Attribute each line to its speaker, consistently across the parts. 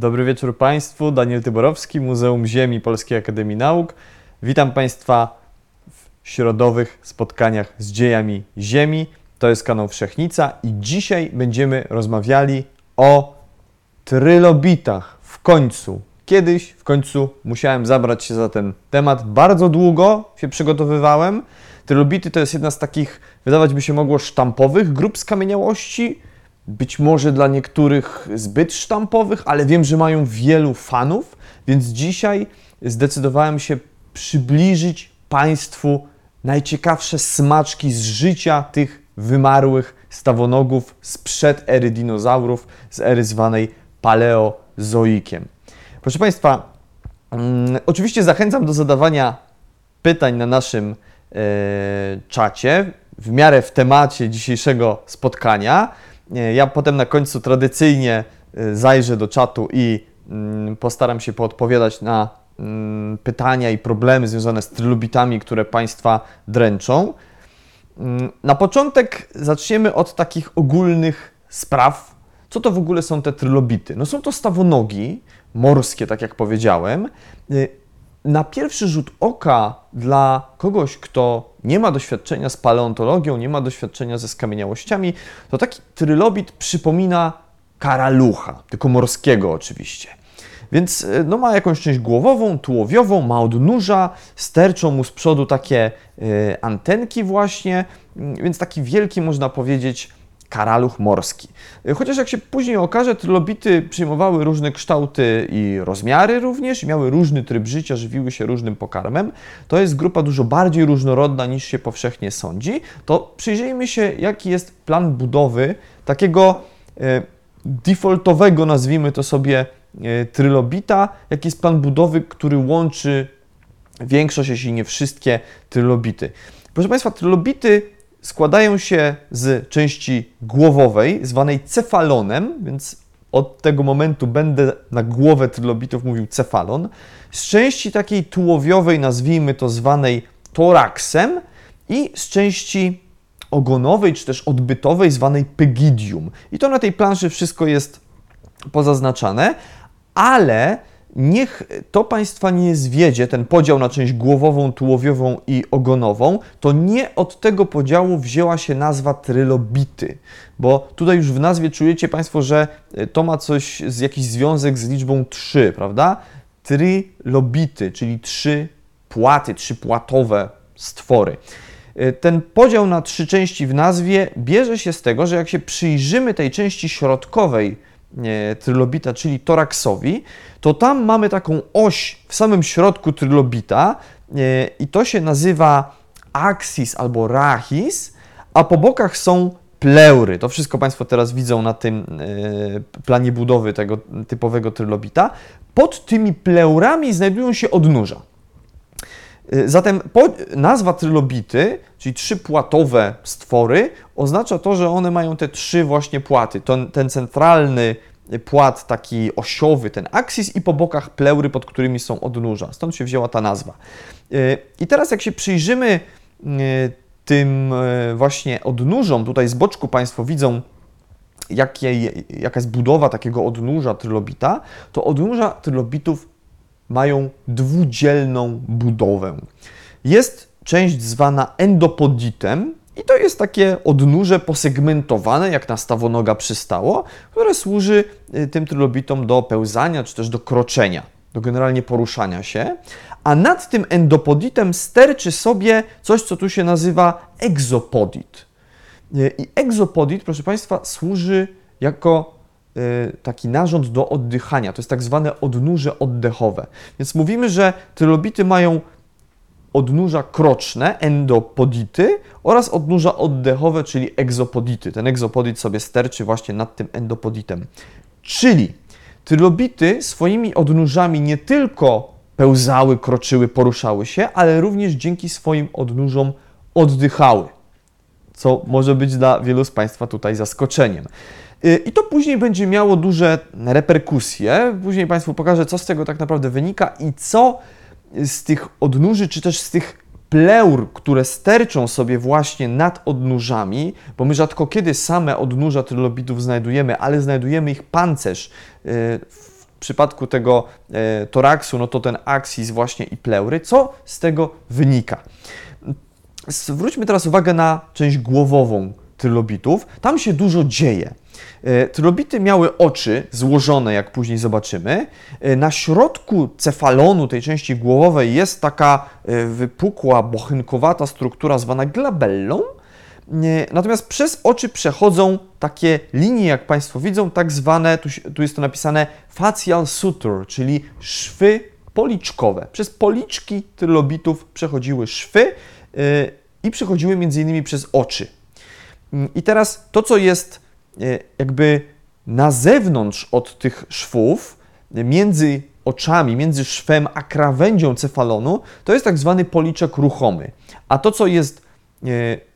Speaker 1: Dobry wieczór Państwu. Daniel Tyborowski, Muzeum Ziemi Polskiej Akademii Nauk. Witam Państwa w środowych spotkaniach z dziejami Ziemi. To jest kanał Wszechnica i dzisiaj będziemy rozmawiali o trylobitach. W końcu, kiedyś w końcu musiałem zabrać się za ten temat. Bardzo długo się przygotowywałem. Trylobity to jest jedna z takich, wydawać by się mogło, sztampowych grup skamieniałości być może dla niektórych zbyt sztampowych, ale wiem, że mają wielu fanów, więc dzisiaj zdecydowałem się przybliżyć Państwu najciekawsze smaczki z życia tych wymarłych stawonogów sprzed ery dinozaurów, z ery zwanej paleozoikiem. Proszę Państwa, mm, oczywiście zachęcam do zadawania pytań na naszym e, czacie w miarę w temacie dzisiejszego spotkania. Ja potem na końcu tradycyjnie y, zajrzę do czatu i mm, postaram się poodpowiadać na mm, pytania i problemy związane z trylobitami, które Państwa dręczą. Mm, na początek zaczniemy od takich ogólnych spraw. Co to w ogóle są te trylobity? No są to stawonogi morskie, tak jak powiedziałem. Na pierwszy rzut oka dla kogoś, kto nie ma doświadczenia z paleontologią, nie ma doświadczenia ze skamieniałościami, to taki trylobit przypomina karalucha, tylko morskiego oczywiście. Więc e, no, ma jakąś część głowową, tułowiową, ma odnóża, sterczą mu z przodu takie y, antenki właśnie, więc taki wielki można powiedzieć karaluch morski. Chociaż jak się później okaże, trylobity przyjmowały różne kształty i rozmiary również, miały różny tryb życia, żywiły się różnym pokarmem, to jest grupa dużo bardziej różnorodna niż się powszechnie sądzi, to przyjrzyjmy się, jaki jest plan budowy takiego e, defaultowego, nazwijmy to sobie, e, trylobita, jaki jest plan budowy, który łączy większość, jeśli nie wszystkie trylobity. Proszę Państwa, trylobity składają się z części głowowej, zwanej cefalonem, więc od tego momentu będę na głowę trylobitów mówił cefalon, z części takiej tułowiowej, nazwijmy to zwanej toraksem i z części ogonowej, czy też odbytowej, zwanej pygidium. I to na tej planszy wszystko jest pozaznaczane, ale Niech to Państwa nie zwiedzie, ten podział na część głowową, tułowiową i ogonową, to nie od tego podziału wzięła się nazwa trylobity, bo tutaj już w nazwie czujecie Państwo, że to ma coś, z jakiś związek z liczbą 3, prawda? Trylobity, czyli trzy płaty, trzypłatowe stwory. Ten podział na trzy części w nazwie bierze się z tego, że jak się przyjrzymy tej części środkowej, trylobita, czyli toraksowi, to tam mamy taką oś w samym środku trylobita i to się nazywa axis albo rachis, a po bokach są pleury. To wszystko Państwo teraz widzą na tym e, planie budowy tego typowego trylobita. Pod tymi pleurami znajdują się odnóża. E, zatem nazwa trylobity, czyli trzypłatowe stwory, oznacza to, że one mają te trzy właśnie płaty. Ten, ten centralny płat taki osiowy, ten aksis i po bokach pleury, pod którymi są odnóża. Stąd się wzięła ta nazwa. E, I teraz jak się przyjrzymy e, tym właśnie odnóżom, tutaj z boczku Państwo widzą, jakie, jaka jest budowa takiego odnóża trylobita, to odnóża trylobitów mają dwudzielną budowę. Jest część zwana endopoditem i to jest takie odnóże posegmentowane, jak na stawonoga przystało, które służy y, tym trylobitom do pełzania czy też do kroczenia, do generalnie poruszania się. A nad tym endopoditem sterczy sobie coś, co tu się nazywa egzopodit. Y, I egzopodit, proszę Państwa, służy jako taki narząd do oddychania. To jest tak zwane odnóże oddechowe. Więc mówimy, że trylobity mają odnóża kroczne, endopodity oraz odnóża oddechowe, czyli egzopodity. Ten egzopodit sobie sterczy właśnie nad tym endopoditem. Czyli trylobity swoimi odnóżami nie tylko pełzały, kroczyły, poruszały się, ale również dzięki swoim odnóżom oddychały, co może być dla wielu z Państwa tutaj zaskoczeniem. Y, I to później będzie miało duże reperkusje. Później Państwu pokażę, co z tego tak naprawdę wynika i co z tych odnóży, czy też z tych pleur, które sterczą sobie właśnie nad odnóżami, bo my rzadko kiedy same odnóża trylobitów znajdujemy, ale znajdujemy ich pancerz y, w przypadku tego e, toraksu, no to ten aksis właśnie i pleury. Co z tego wynika? Zwróćmy teraz uwagę na część głowową trylobitów. Tam się dużo dzieje. E, trylobity miały oczy złożone, jak później zobaczymy. E, na środku cefalonu, tej części głowowej, jest taka e, wypukła, bochenkowata struktura zwana glabellą. Natomiast przez oczy przechodzą takie linie, jak Państwo widzą, tak zwane, tu, jest to napisane facial suture, czyli szwy policzkowe. Przez policzki trylobitów przechodziły szwy i przechodziły między innymi przez oczy. Mm, I teraz to, co jest e, jakby na zewnątrz od tych szwów, między oczami, między szwem a krawędzią cefalonu, to jest tak zwany policzek ruchomy. A to, co jest e,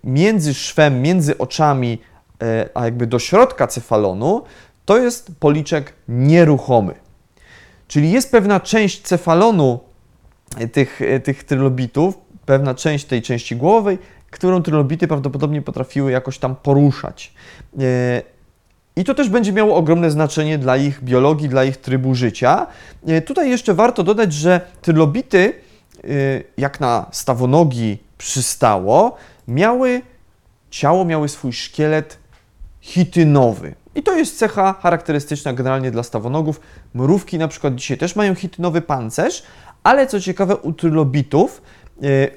Speaker 1: między szwem, między oczami, e, a jakby do środka cefalonu, to jest policzek nieruchomy. Czyli jest pewna część cefalonu tych, tych trylobitów, pewna część tej części głowowej, którą trylobity prawdopodobnie potrafiły jakoś tam poruszać. E, I to też będzie miało ogromne znaczenie dla ich biologii, dla ich trybu życia. E, tutaj jeszcze warto dodać, że trylobity, e, jak na stawonogi przystało, miały ciało, miały swój szkielet chitynowy. I to jest cecha charakterystyczna generalnie dla stawonogów. Mrówki na przykład dzisiaj też mają chitynowy pancerz, ale co ciekawe u trylobitów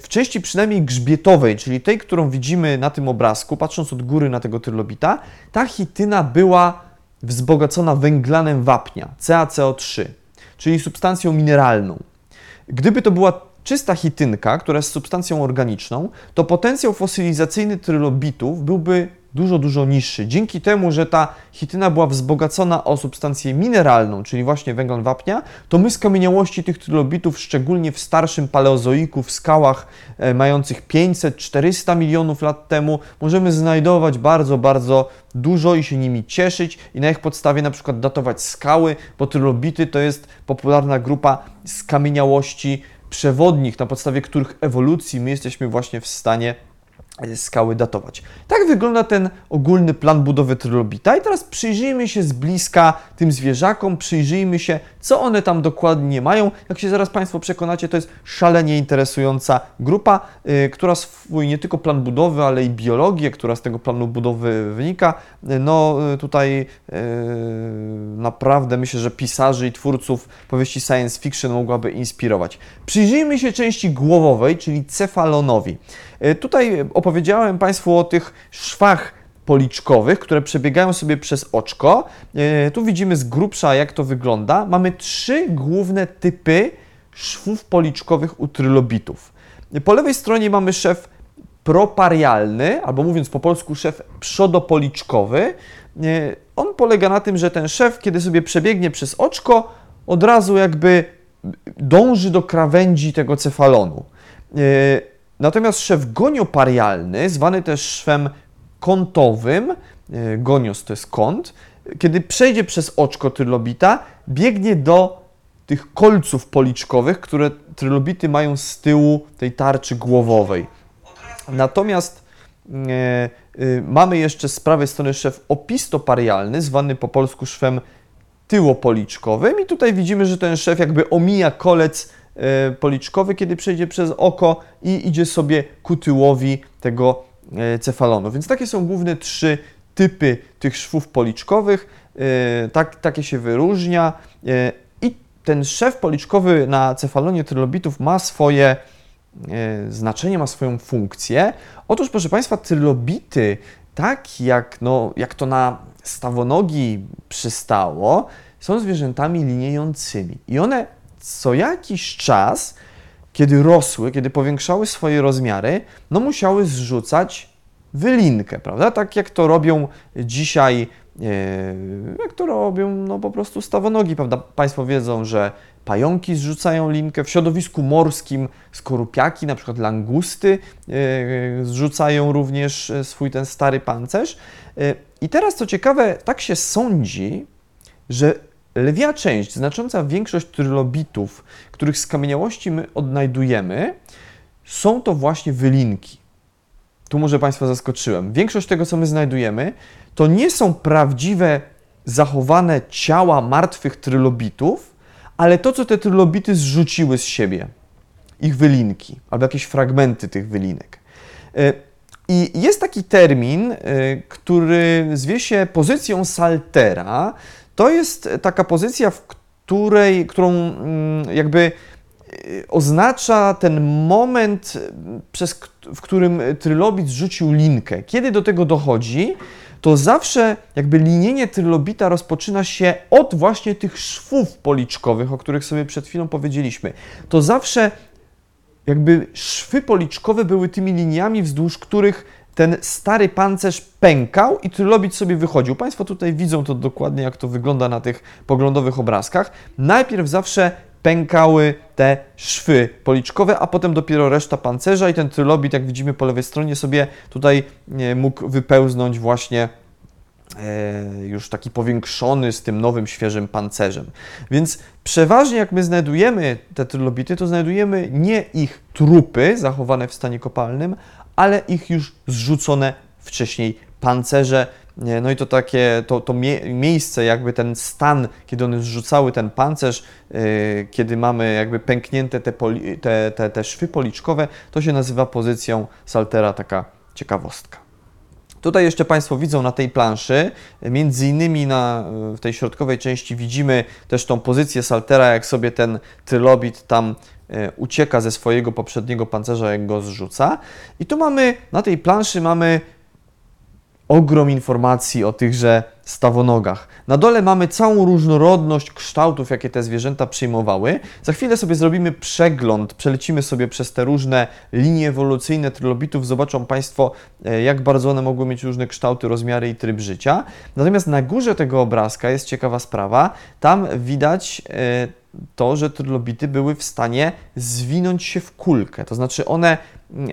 Speaker 1: w części przynajmniej grzbietowej, czyli tej, którą widzimy na tym obrazku, patrząc od góry na tego trylobita, ta chityna była wzbogacona węglanem wapnia, CaCO3, czyli substancją mineralną. Gdyby to była czysta chitynka, która jest substancją organiczną, to potencjał fosylizacyjny trylobitów byłby dużo, dużo niższy. Dzięki temu, że ta chityna była wzbogacona o substancję mineralną, czyli właśnie węgiel wapnia, to my skamieniałości tych trylobitów, szczególnie w starszym paleozoiku, w skałach e, mających 500-400 milionów lat temu, możemy znajdować bardzo, bardzo dużo i się nimi cieszyć i na ich podstawie na przykład datować skały, bo trylobity to jest popularna grupa skamieniałości przewodnich, na podstawie których ewolucji my jesteśmy właśnie w stanie skały datować. Tak wygląda ten ogólny plan budowy trylobita i teraz przyjrzyjmy się z bliska tym zwierzakom, przyjrzyjmy się, co one tam dokładnie mają. Jak się zaraz Państwo przekonacie, to jest szalenie interesująca grupa, yy, która swój nie tylko plan budowy, ale i biologię, która z tego planu budowy wynika, yy, no tutaj yy, naprawdę myślę, że pisarzy i twórców powieści science fiction mogłaby inspirować. Przyjrzyjmy się części głowowej, czyli cefalonowi. Yy, tutaj opowiedziałem Państwu o tych szwach policzkowych, które przebiegają sobie przez oczko. E, tu widzimy z grubsza, jak to wygląda. Mamy trzy główne typy szwów policzkowych u trylobitów. Po lewej stronie mamy szef proparialny, albo mówiąc po polsku szef przodopoliczkowy. E, on polega na tym, że ten szef, kiedy sobie przebiegnie przez oczko, od razu jakby dąży do krawędzi tego cefalonu. Natomiast szef gonioparialny, zwany też szwem kątowym, e, gonios to jest kąt, kiedy przejdzie przez oczko trylobita, biegnie do tych kolców policzkowych, które trylobity mają z tyłu tej tarczy głowowej. Natomiast e, e, mamy jeszcze z prawej strony szef opistoparialny, zwany po polsku szwem tyłopoliczkowym i tutaj widzimy, że ten szef jakby omija kolec policzkowy, kiedy przejdzie przez oko i idzie sobie ku tyłowi tego E, cefalonu. Więc takie są główne trzy typy tych szwów policzkowych. E, tak, takie się wyróżnia. E, I ten szef policzkowy na cefalonie trylobitów ma swoje znaczenie, ma swoją funkcję. Otóż, proszę Państwa, trylobity, tak jak, no, jak to na stawonogi przystało, są zwierzętami liniejącymi. I one co jakiś czas kiedy rosły, kiedy powiększały swoje rozmiary, no musiały zrzucać wylinkę, prawda? Tak jak to robią dzisiaj, e, jak to robią no po prostu stawonogi, prawda? Państwo wiedzą, że pająki zrzucają linkę, w środowisku morskim skorupiaki, na przykład langusty e, zrzucają również e, swój ten stary pancerz. I teraz co ciekawe, tak się sądzi, że Lwia część, znacząca większość trylobitów, których skamieniałości my odnajdujemy, są to właśnie wylinki. Tu może Państwa zaskoczyłem. Większość tego, co my znajdujemy, to nie są prawdziwe zachowane ciała martwych trylobitów, ale to, co te trylobity zrzuciły z siebie, ich wylinki albo jakieś fragmenty tych wylinek. E, I jest taki termin, e, który zwie się pozycją saltera. To jest taka pozycja, w której, którą mm, jakby e, oznacza ten moment, przez, w którym trylobit zrzucił linkę. Kiedy do tego dochodzi, to zawsze jakby linienie trylobita rozpoczyna się od właśnie tych szwów policzkowych, o których sobie przed chwilą powiedzieliśmy. To zawsze jakby szwy policzkowe były tymi liniami, wzdłuż których ten stary pancerz pękał i trylobit sobie wychodził. Państwo tutaj widzą to dokładnie, jak to wygląda na tych poglądowych obrazkach. Najpierw zawsze pękały te szwy policzkowe, a potem dopiero reszta pancerza i ten trylobit, jak widzimy po lewej stronie, sobie tutaj mógł wypełznąć właśnie e, już taki powiększony z tym nowym, świeżym pancerzem. Więc przeważnie jak my znajdujemy te trylobity, to znajdujemy nie ich trupy zachowane w stanie kopalnym, ale ich już zrzucone wcześniej pancerze, no i to takie, to, to mie miejsce, jakby ten stan, kiedy one zrzucały ten pancerz, yy, kiedy mamy jakby pęknięte te, te, te, te szwy policzkowe, to się nazywa pozycją saltera, taka ciekawostka. Tutaj jeszcze Państwo widzą na tej planszy, między innymi na, w tej środkowej części widzimy też tą pozycję saltera, jak sobie ten trylobit tam ucieka ze swojego poprzedniego pancerza, jak go zrzuca. I tu mamy, na tej planszy mamy ogrom informacji o tychże stawonogach. Na dole mamy całą różnorodność kształtów, jakie te zwierzęta przyjmowały. Za chwilę sobie zrobimy przegląd, przelecimy sobie przez te różne linie ewolucyjne trylobitów, zobaczą Państwo, e, jak bardzo one mogły mieć różne kształty, rozmiary i tryb życia. Natomiast na górze tego obrazka jest ciekawa sprawa. Tam widać e, to, że trylobity były w stanie zwinąć się w kulkę. To znaczy one mm,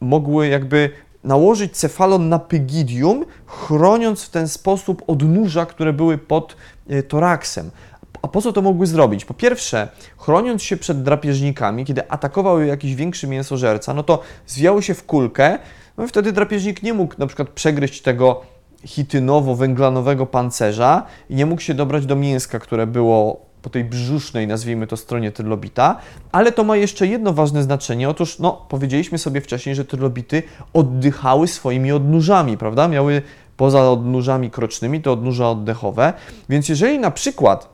Speaker 1: mogły jakby nałożyć cefalon na pygidium, chroniąc w ten sposób odnóża, które były pod e, toraksem. A po co to mogły zrobić? Po pierwsze, chroniąc się przed drapieżnikami, kiedy atakował jakiś większy mięsożerca, no to zwijały się w kulkę, no i wtedy drapieżnik nie mógł na przykład przegryźć tego hitynowo-węglanowego pancerza i nie mógł się dobrać do mięska, które było po tej brzusznej, nazwijmy to, stronie trylobita, ale to ma jeszcze jedno ważne znaczenie. Otóż, no, powiedzieliśmy sobie wcześniej, że trylobity oddychały swoimi odnóżami, prawda? Miały poza odnóżami krocznymi to odnóża oddechowe, więc jeżeli na przykład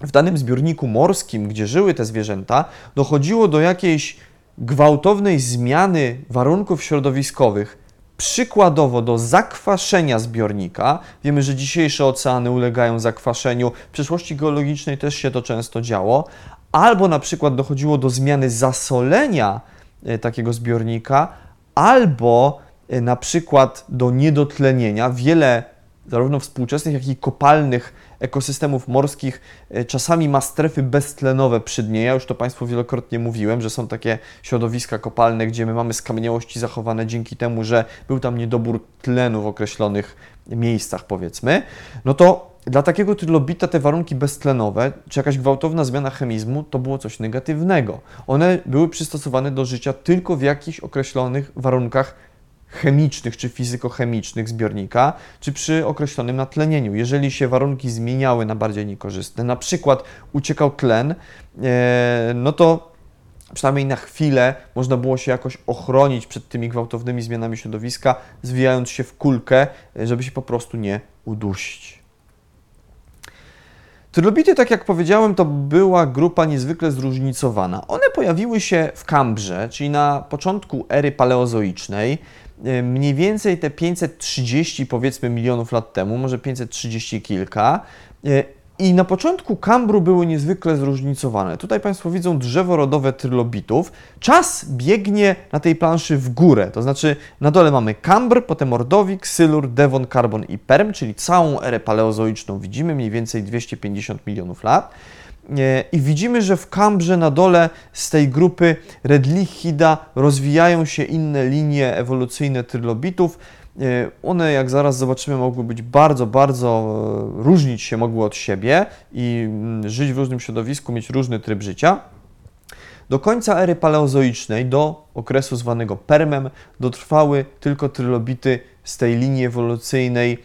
Speaker 1: w danym zbiorniku morskim, gdzie żyły te zwierzęta, dochodziło do jakiejś gwałtownej zmiany warunków środowiskowych, Przykładowo do zakwaszenia zbiornika, wiemy, że dzisiejsze oceany ulegają zakwaszeniu, w przeszłości geologicznej też się to często działo, albo na przykład dochodziło do zmiany zasolenia e, takiego zbiornika, albo e, na przykład do niedotlenienia. Wiele zarówno współczesnych, jak i kopalnych ekosystemów morskich e, czasami ma strefy beztlenowe przy dnie. Ja już to Państwu wielokrotnie mówiłem, że są takie środowiska kopalne, gdzie my mamy skamieniałości zachowane dzięki temu, że był tam niedobór tlenu w określonych miejscach, powiedzmy. No to dla takiego trylobita te warunki beztlenowe, czy jakaś gwałtowna zmiana chemizmu, to było coś negatywnego. One były przystosowane do życia tylko w jakichś określonych warunkach chemicznych czy fizykochemicznych zbiornika, czy przy określonym natlenieniu. Jeżeli się warunki zmieniały na bardziej niekorzystne, na przykład uciekał tlen, e, no to przynajmniej na chwilę można było się jakoś ochronić przed tymi gwałtownymi zmianami środowiska, zwijając się w kulkę, e, żeby się po prostu nie udusić. Trylobity, tak jak powiedziałem, to była grupa niezwykle zróżnicowana. One pojawiły się w Kambrze, czyli na początku ery paleozoicznej. E, mniej więcej te 530 powiedzmy milionów lat temu, może 530 kilka. E, I na początku Kambru były niezwykle zróżnicowane. Tutaj Państwo widzą drzewo rodowe trylobitów. Czas biegnie na tej planszy w górę, to znaczy na dole mamy Kambr, potem Ordowik, Sylur, Devon, Karbon i Perm, czyli całą erę paleozoiczną widzimy, mniej więcej 250 milionów lat. E, I widzimy, że w Kambrze na dole z tej grupy Redlichida rozwijają się inne linie ewolucyjne trylobitów. E, one, jak zaraz zobaczymy, mogły być bardzo, bardzo e, różnić się mogły od siebie i mm, żyć w różnym środowisku, mieć różny tryb życia. Do końca ery paleozoicznej, do okresu zwanego Permem, dotrwały tylko trylobity z tej linii ewolucyjnej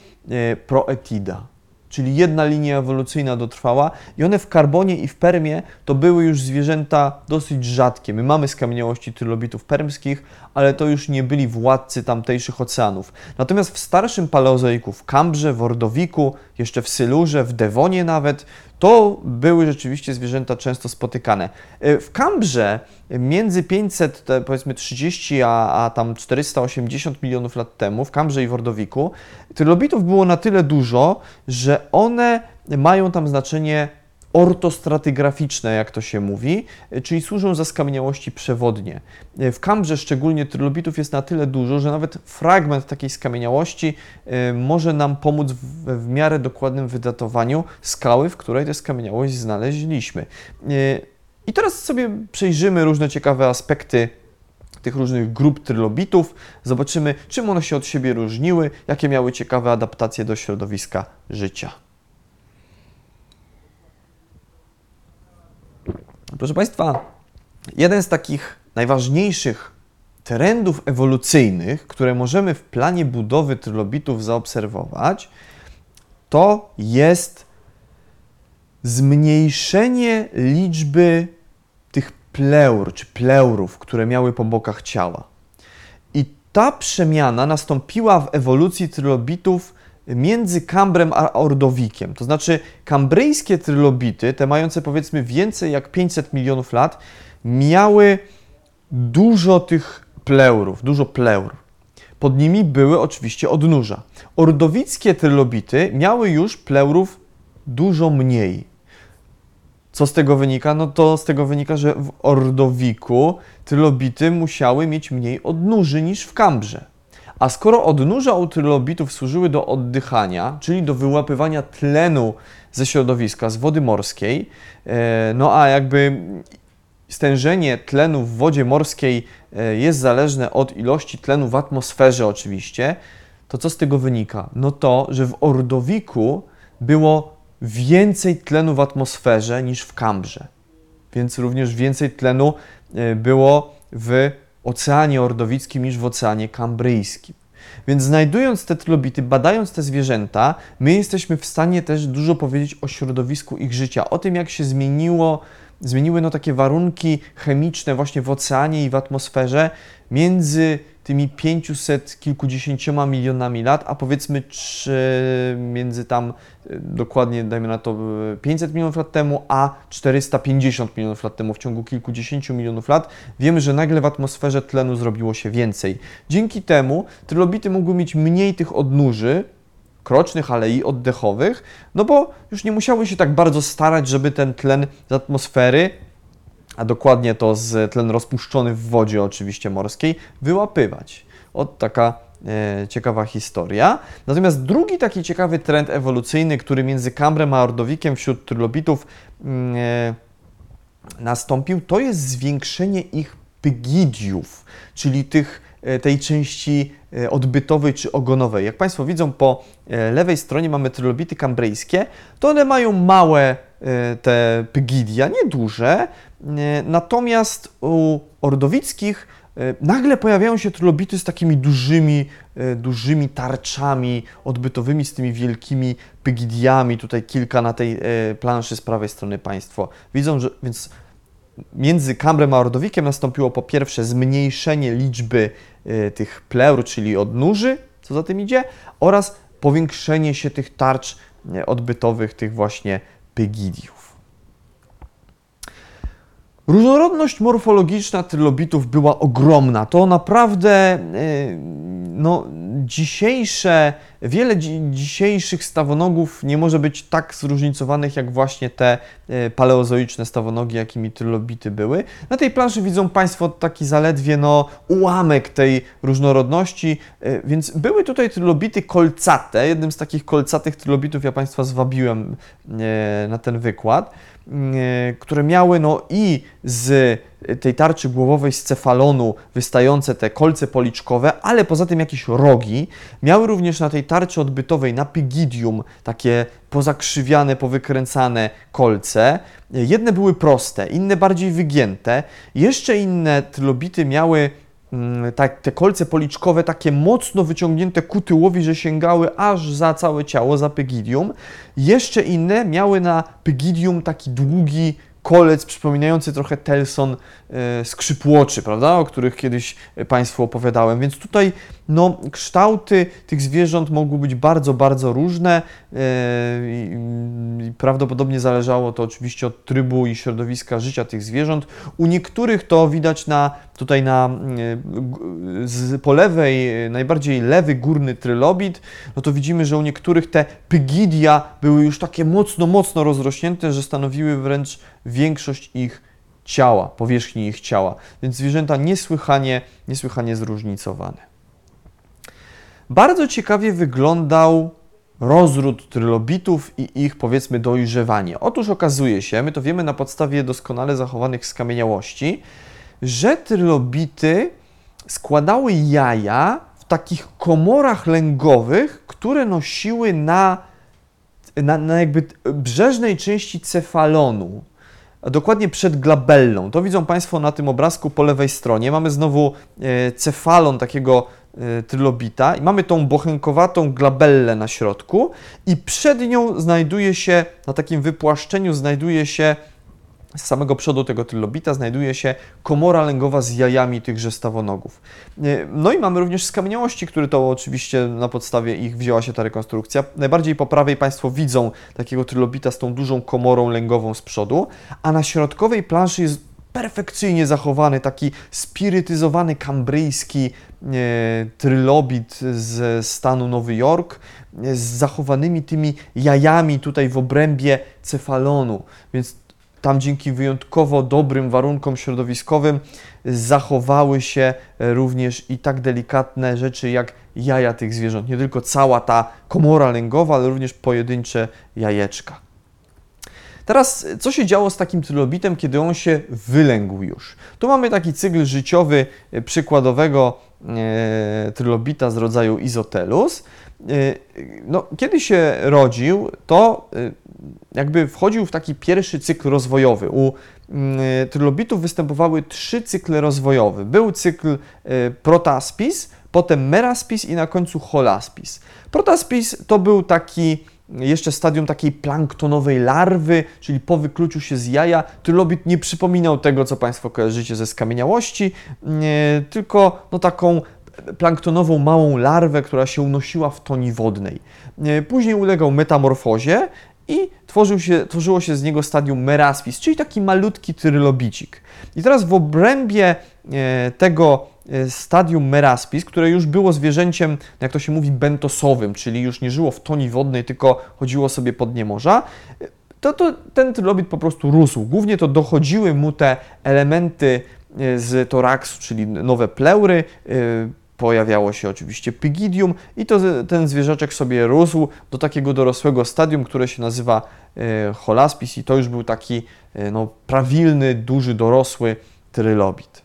Speaker 1: Proetida czyli jedna linia ewolucyjna dotrwała i one w karbonie i w permie to były już zwierzęta dosyć rzadkie. My mamy skamieniałości trylobitów permskich, ale to już nie byli władcy tamtejszych oceanów. Natomiast w starszym paleozoiku, w Kambrze, w Ordowiku, jeszcze w Sylurze, w Dewonie nawet, to były rzeczywiście zwierzęta często spotykane. E, w Kambrze między 500, powiedzmy 30, a, a tam 480 milionów lat temu, w Kambrze i w Ordowiku, trylobitów było na tyle dużo, że one mają tam znaczenie ortostratygraficzne, jak to się mówi, czyli służą za skamieniałości przewodnie. W Kambrze szczególnie trylobitów jest na tyle dużo, że nawet fragment takiej skamieniałości y, może nam pomóc w, w miarę dokładnym wydatowaniu skały, w której tę skamieniałość znaleźliśmy. I teraz sobie przejrzymy różne ciekawe aspekty tych różnych grup trylobitów, zobaczymy, czym one się od siebie różniły, jakie miały ciekawe adaptacje do środowiska życia. Proszę Państwa, jeden z takich najważniejszych trendów ewolucyjnych, które możemy w planie budowy trylobitów zaobserwować, to jest zmniejszenie liczby tych pleur czy pleurów, które miały po bokach ciała. I ta przemiana nastąpiła w ewolucji trylobitów między Kambrem a Ordowikiem. To znaczy, kambryjskie trylobity, te mające powiedzmy więcej jak 500 milionów lat, miały dużo tych pleurów, dużo pleur. Pod nimi były oczywiście odnóża. Ordowickie trylobity miały już pleurów dużo mniej. Co z tego wynika? No to z tego wynika, że w Ordowiku trylobity musiały mieć mniej odnóży niż w Kambrze. A skoro odnóża u trylobitów służyły do oddychania, czyli do wyłapywania tlenu ze środowiska, z wody morskiej, e, no a jakby stężenie tlenu w wodzie morskiej e, jest zależne od ilości tlenu w atmosferze oczywiście, to co z tego wynika? No to, że w Ordowiku było więcej tlenu w atmosferze niż w Kambrze. Więc również więcej tlenu e, było w Oceanie Ordowickim niż w Oceanie Kambryjskim. Więc znajdując te trylobity, badając te zwierzęta, my jesteśmy w stanie też dużo powiedzieć o środowisku ich życia, o tym jak się zmieniło, zmieniły no takie warunki chemiczne właśnie w oceanie i w atmosferze między tymi 500 kilkudziesięcioma milionami lat, a powiedzmy między tam e, dokładnie, dajmy na to 500 milionów lat temu, a 450 milionów lat temu, w ciągu kilkudziesięciu milionów lat, wiemy, że nagle w atmosferze tlenu zrobiło się więcej. Dzięki temu trylobity mogły mieć mniej tych odnóży, krocznych, ale i oddechowych, no bo już nie musiały się tak bardzo starać, żeby ten tlen z atmosfery a dokładnie to z tlen rozpuszczony w wodzie oczywiście morskiej, wyłapywać. Od taka e, ciekawa historia. Natomiast drugi taki ciekawy trend ewolucyjny, który między Kambrem a Ordowikiem wśród trylobitów mm, e, nastąpił, to jest zwiększenie ich pygidiów, czyli tych, e, tej części e, odbytowej czy ogonowej. Jak Państwo widzą, po e, lewej stronie mamy trylobity kambryjskie, to one mają małe te pygidia, nieduże, natomiast u ordowickich e, nagle pojawiają się trylobity z takimi dużymi, e, dużymi tarczami odbytowymi, z tymi wielkimi pygidiami. Tutaj kilka na tej planszy z prawej strony Państwo widzą, że więc między Kambrem a Ordowikiem nastąpiło po pierwsze zmniejszenie liczby tych pleur, czyli odnóży, co za tym idzie, oraz powiększenie się tych tarcz odbytowych, tych właśnie pygidiów. Różnorodność morfologiczna trylobitów była ogromna. To naprawdę e, no, dzisiejsze, wiele dzisiejszych stawonogów nie może być tak zróżnicowanych jak właśnie te e, paleozoiczne stawonogi, jakimi trylobity były. Na tej planszy widzą Państwo taki zaledwie no, ułamek tej różnorodności, e, więc były tutaj trylobity kolcate. Jednym z takich kolcatych trylobitów ja Państwa zwabiłem na ten wykład. E, które miały no i z tej tarczy głowowej z cefalonu wystające te kolce policzkowe, ale poza tym jakieś rogi. Miały również na tej tarczy odbytowej, na pygidium, takie pozakrzywiane, powykręcane kolce. Jedne były proste, inne bardziej wygięte. Jeszcze inne trylobity miały mm, tak, te kolce policzkowe takie mocno wyciągnięte ku tyłowi, że sięgały aż za całe ciało, za pygidium. Jeszcze inne miały na pygidium taki długi kolec przypominający trochę Telson e, skrzypłoczy, prawda, o których kiedyś Państwu opowiadałem. Więc tutaj no, kształty tych zwierząt mogły być bardzo, bardzo różne e, prawdopodobnie zależało to oczywiście od trybu i środowiska życia tych zwierząt. U niektórych to widać na, tutaj na, e, z, po lewej, najbardziej lewy górny trylobit, no to widzimy, że u niektórych te pygidia były już takie mocno, mocno rozrośnięte, że stanowiły wręcz większość ich ciała, powierzchni ich ciała. Więc zwierzęta niesłychanie, niesłychanie zróżnicowane. Bardzo ciekawie wyglądał rozród trylobitów i ich powiedzmy dojrzewanie. Otóż okazuje się, my to wiemy na podstawie doskonale zachowanych skamieniałości, że trylobity składały jaja w takich komorach lęgowych, które nosiły na, na, na jakby brzeżnej części cefalonu, dokładnie przed glabellą. To widzą Państwo na tym obrazku po lewej stronie. Mamy znowu e, cefalon takiego trylobita i mamy tą bochenkowatą glabellę na środku i przed nią znajduje się, na takim wypłaszczeniu znajduje się z samego przodu tego trylobita znajduje się komora lęgowa z jajami tychże stawonogów. E, no i mamy również skamieniałości, które to oczywiście na podstawie ich wzięła się ta rekonstrukcja. Najbardziej po prawej Państwo widzą takiego trylobita z tą dużą komorą lęgową z przodu, a na środkowej planszy jest perfekcyjnie zachowany, taki spirytyzowany kambryjski e, trylobit z stanu Nowy Jork, e, z zachowanymi tymi jajami tutaj w obrębie cefalonu. Więc tam dzięki wyjątkowo dobrym warunkom środowiskowym zachowały się również i tak delikatne rzeczy jak jaja tych zwierząt. Nie tylko cała ta komora lęgowa, ale również pojedyncze jajeczka. Teraz, co się działo z takim trylobitem, kiedy on się wylęgł już? Tu mamy taki cykl życiowy przykładowego e, trylobita z rodzaju Izotelus. E, no, kiedy się rodził, to e, jakby wchodził w taki pierwszy cykl rozwojowy. U mm, trylobitów występowały trzy cykle rozwojowe. Był cykl y, protaspis, potem meraspis i na końcu holaspis. Protaspis to był taki jeszcze stadium takiej planktonowej larwy, czyli po wykluciu się z jaja. Trylobit nie przypominał tego, co Państwo kojarzycie ze skamieniałości, tylko no, taką planktonową małą larwę, która się unosiła w toni wodnej. Później ulegał metamorfozie i tworzył się, tworzyło się z niego stadium meraspis, czyli taki malutki trylobicik. I teraz w obrębie e, tego stadium meraspis, które już było zwierzęciem, jak to się mówi, bentosowym, czyli już nie żyło w toni wodnej, tylko chodziło sobie po dnie morza, to, to ten trylobit po prostu rósł. Głównie to dochodziły mu te elementy e, z toraksu, czyli nowe pleury, pojawiało się oczywiście pygidium i to ten zwierzaczek sobie rósł do takiego dorosłego stadium, które się nazywa e, holaspis i to już był taki e, no, prawilny, duży, dorosły trylobit.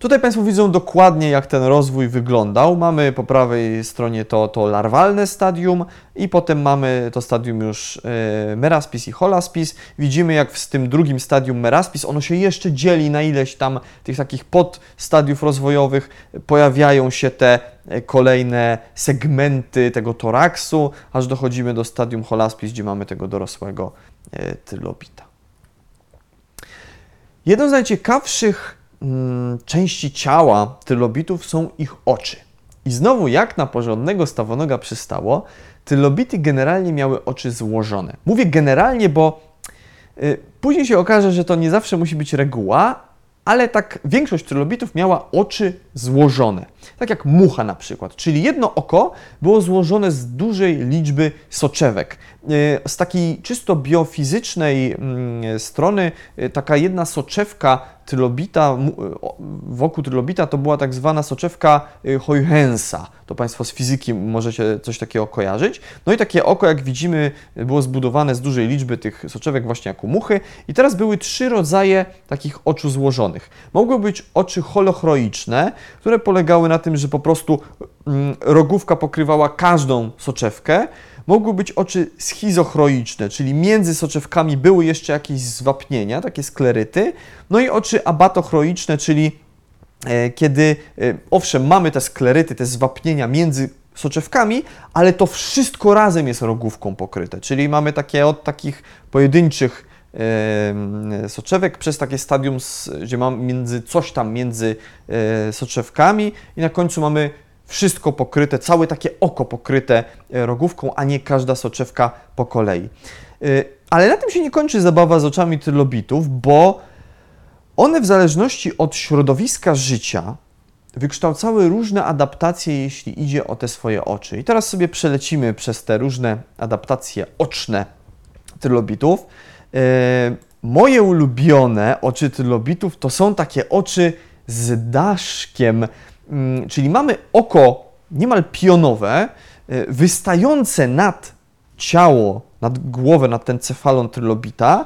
Speaker 1: Tutaj Państwo widzą dokładnie, jak ten rozwój wyglądał. Mamy po prawej stronie to, to larwalne stadium i potem mamy to stadium już e, meraspis i holaspis. Widzimy, jak w tym drugim stadium meraspis ono się jeszcze dzieli na ileś tam tych takich podstadiów rozwojowych. Pojawiają się te e, kolejne segmenty tego toraksu, aż dochodzimy do stadium holaspis, gdzie mamy tego dorosłego e, trylobita. Jedną z najciekawszych części ciała trylobitów są ich oczy. I znowu, jak na porządnego stawonoga przystało, trylobity generalnie miały oczy złożone. Mówię generalnie, bo y, później się okaże, że to nie zawsze musi być reguła, ale tak większość trylobitów miała oczy złożone. Tak jak mucha na przykład, czyli jedno oko było złożone z dużej liczby soczewek. E, z takiej czysto biofizycznej mm, strony e, taka jedna soczewka trylobita, wokół trylobita to była tak zwana soczewka e, Huygensa. To Państwo z fizyki możecie coś takiego kojarzyć. No i takie oko, jak widzimy, było zbudowane z dużej liczby tych soczewek właśnie jak u muchy. I teraz były trzy rodzaje takich oczu złożonych. Mogły być oczy holochroiczne, które polegały na tym, że po prostu mm, rogówka pokrywała każdą soczewkę. Mogły być oczy schizochroiczne, czyli między soczewkami były jeszcze jakieś zwapnienia, takie skleryty. No i oczy abatochroiczne, czyli e, kiedy e, owszem, mamy te skleryty, te zwapnienia między soczewkami, ale to wszystko razem jest rogówką pokryte, czyli mamy takie od takich pojedynczych soczewek przez takie stadium, gdzie mamy między coś tam między soczewkami i na końcu mamy wszystko pokryte, całe takie oko pokryte rogówką, a nie każda soczewka po kolei. Ale na tym się nie kończy zabawa z oczami trylobitów, bo one w zależności od środowiska życia wykształcały różne adaptacje, jeśli idzie o te swoje oczy. I teraz sobie przelecimy przez te różne adaptacje oczne trylobitów. Yy, moje ulubione oczy trylobitów to są takie oczy z daszkiem, yy, czyli mamy oko niemal pionowe, yy, wystające nad ciało, nad głowę, nad ten cefalon trylobita.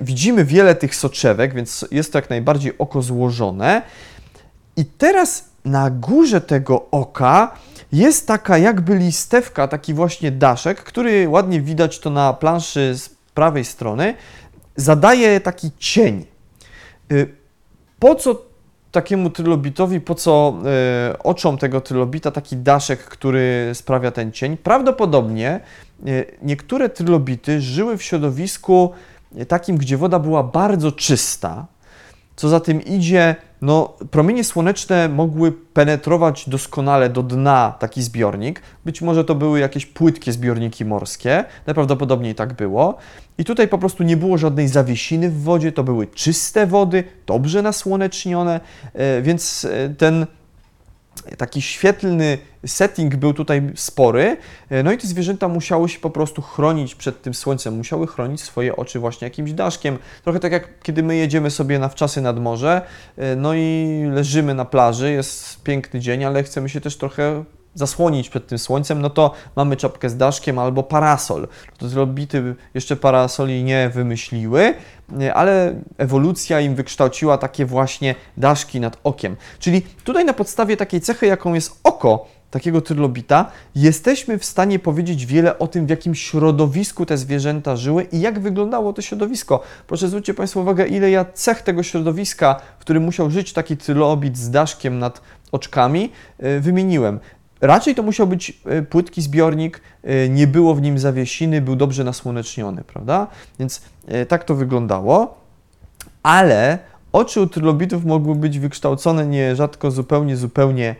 Speaker 1: Widzimy wiele tych soczewek, więc jest to jak najbardziej oko złożone. I teraz na górze tego oka jest taka jakby listewka, taki właśnie daszek, który ładnie widać to na planszy z prawej strony, zadaje taki cień. Y, po co takiemu trylobitowi, po co y, oczom tego trylobita taki daszek, który sprawia ten cień? Prawdopodobnie y, niektóre trylobity żyły w środowisku takim, gdzie woda była bardzo czysta, co za tym idzie, no, promienie słoneczne mogły penetrować doskonale do dna taki zbiornik. Być może to były jakieś płytkie zbiorniki morskie, najprawdopodobniej tak było. I tutaj po prostu nie było żadnej zawiesiny w wodzie, to były czyste wody, dobrze nasłonecznione, e, więc e, ten taki świetlny setting był tutaj spory, e, no i te zwierzęta musiały się po prostu chronić przed tym słońcem, musiały chronić swoje oczy właśnie jakimś daszkiem. Trochę tak jak kiedy my jedziemy sobie na wczasy nad morze, e, no i leżymy na plaży, jest piękny dzień, ale chcemy się też trochę zasłonić przed tym słońcem, no to mamy czapkę z daszkiem albo parasol. To zrobity jeszcze parasoli nie wymyśliły, ale ewolucja im wykształciła takie właśnie daszki nad okiem. Czyli tutaj na podstawie takiej cechy, jaką jest oko, takiego trylobita, jesteśmy w stanie powiedzieć wiele o tym, w jakim środowisku te zwierzęta żyły i jak wyglądało to środowisko. Proszę zwróćcie Państwo uwagę, ile ja cech tego środowiska, w którym musiał żyć taki trylobit z daszkiem nad oczkami, y, wymieniłem. Raczej to musiał być e, płytki zbiornik, e, nie było w nim zawiesiny, był dobrze nasłoneczniony, prawda? Więc e, tak to wyglądało, ale oczy u trylobitów mogły być wykształcone nierzadko zupełnie, zupełnie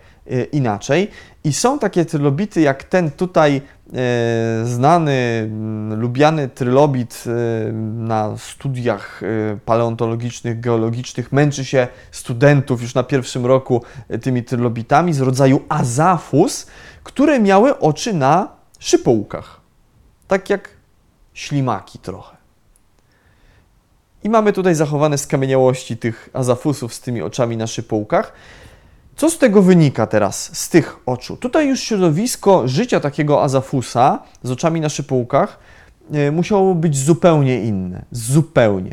Speaker 1: inaczej. I są takie trylobity jak ten tutaj E, znany, mm, lubiany trylobit e, na studiach paleontologicznych, geologicznych męczy się studentów już na pierwszym roku tymi trylobitami z rodzaju azafus, które miały oczy na szypołkach. Tak jak ślimaki trochę. I mamy tutaj zachowane skamieniałości tych azafusów z tymi oczami na szypołkach. Co z tego wynika teraz, z tych oczu? Tutaj już środowisko życia takiego azafusa z oczami na szypułkach e, musiało być zupełnie inne. Zupełnie.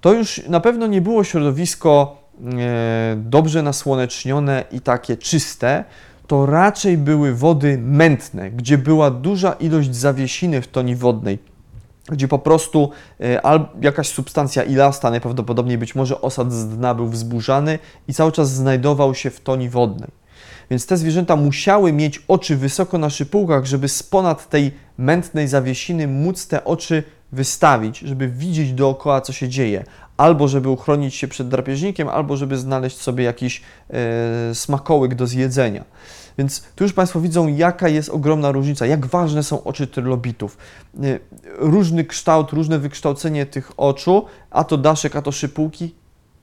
Speaker 1: To już na pewno nie było środowisko e, dobrze nasłonecznione i takie czyste, to raczej były wody mętne, gdzie była duża ilość zawiesiny w toni wodnej gdzie po prostu e, jakaś substancja ilasta, najprawdopodobniej być może osad z dna był wzburzany i cały czas znajdował się w toni wodnej. Więc te zwierzęta musiały mieć oczy wysoko na szypułkach, żeby z ponad tej mętnej zawiesiny móc te oczy wystawić, żeby widzieć dookoła, co się dzieje. Albo żeby uchronić się przed drapieżnikiem, albo żeby znaleźć sobie jakiś e, smakołyk do zjedzenia. Więc tu już Państwo widzą, jaka jest ogromna różnica, jak ważne są oczy trylobitów. Y, różny kształt, różne wykształcenie tych oczu, a to daszek, a to szypułki,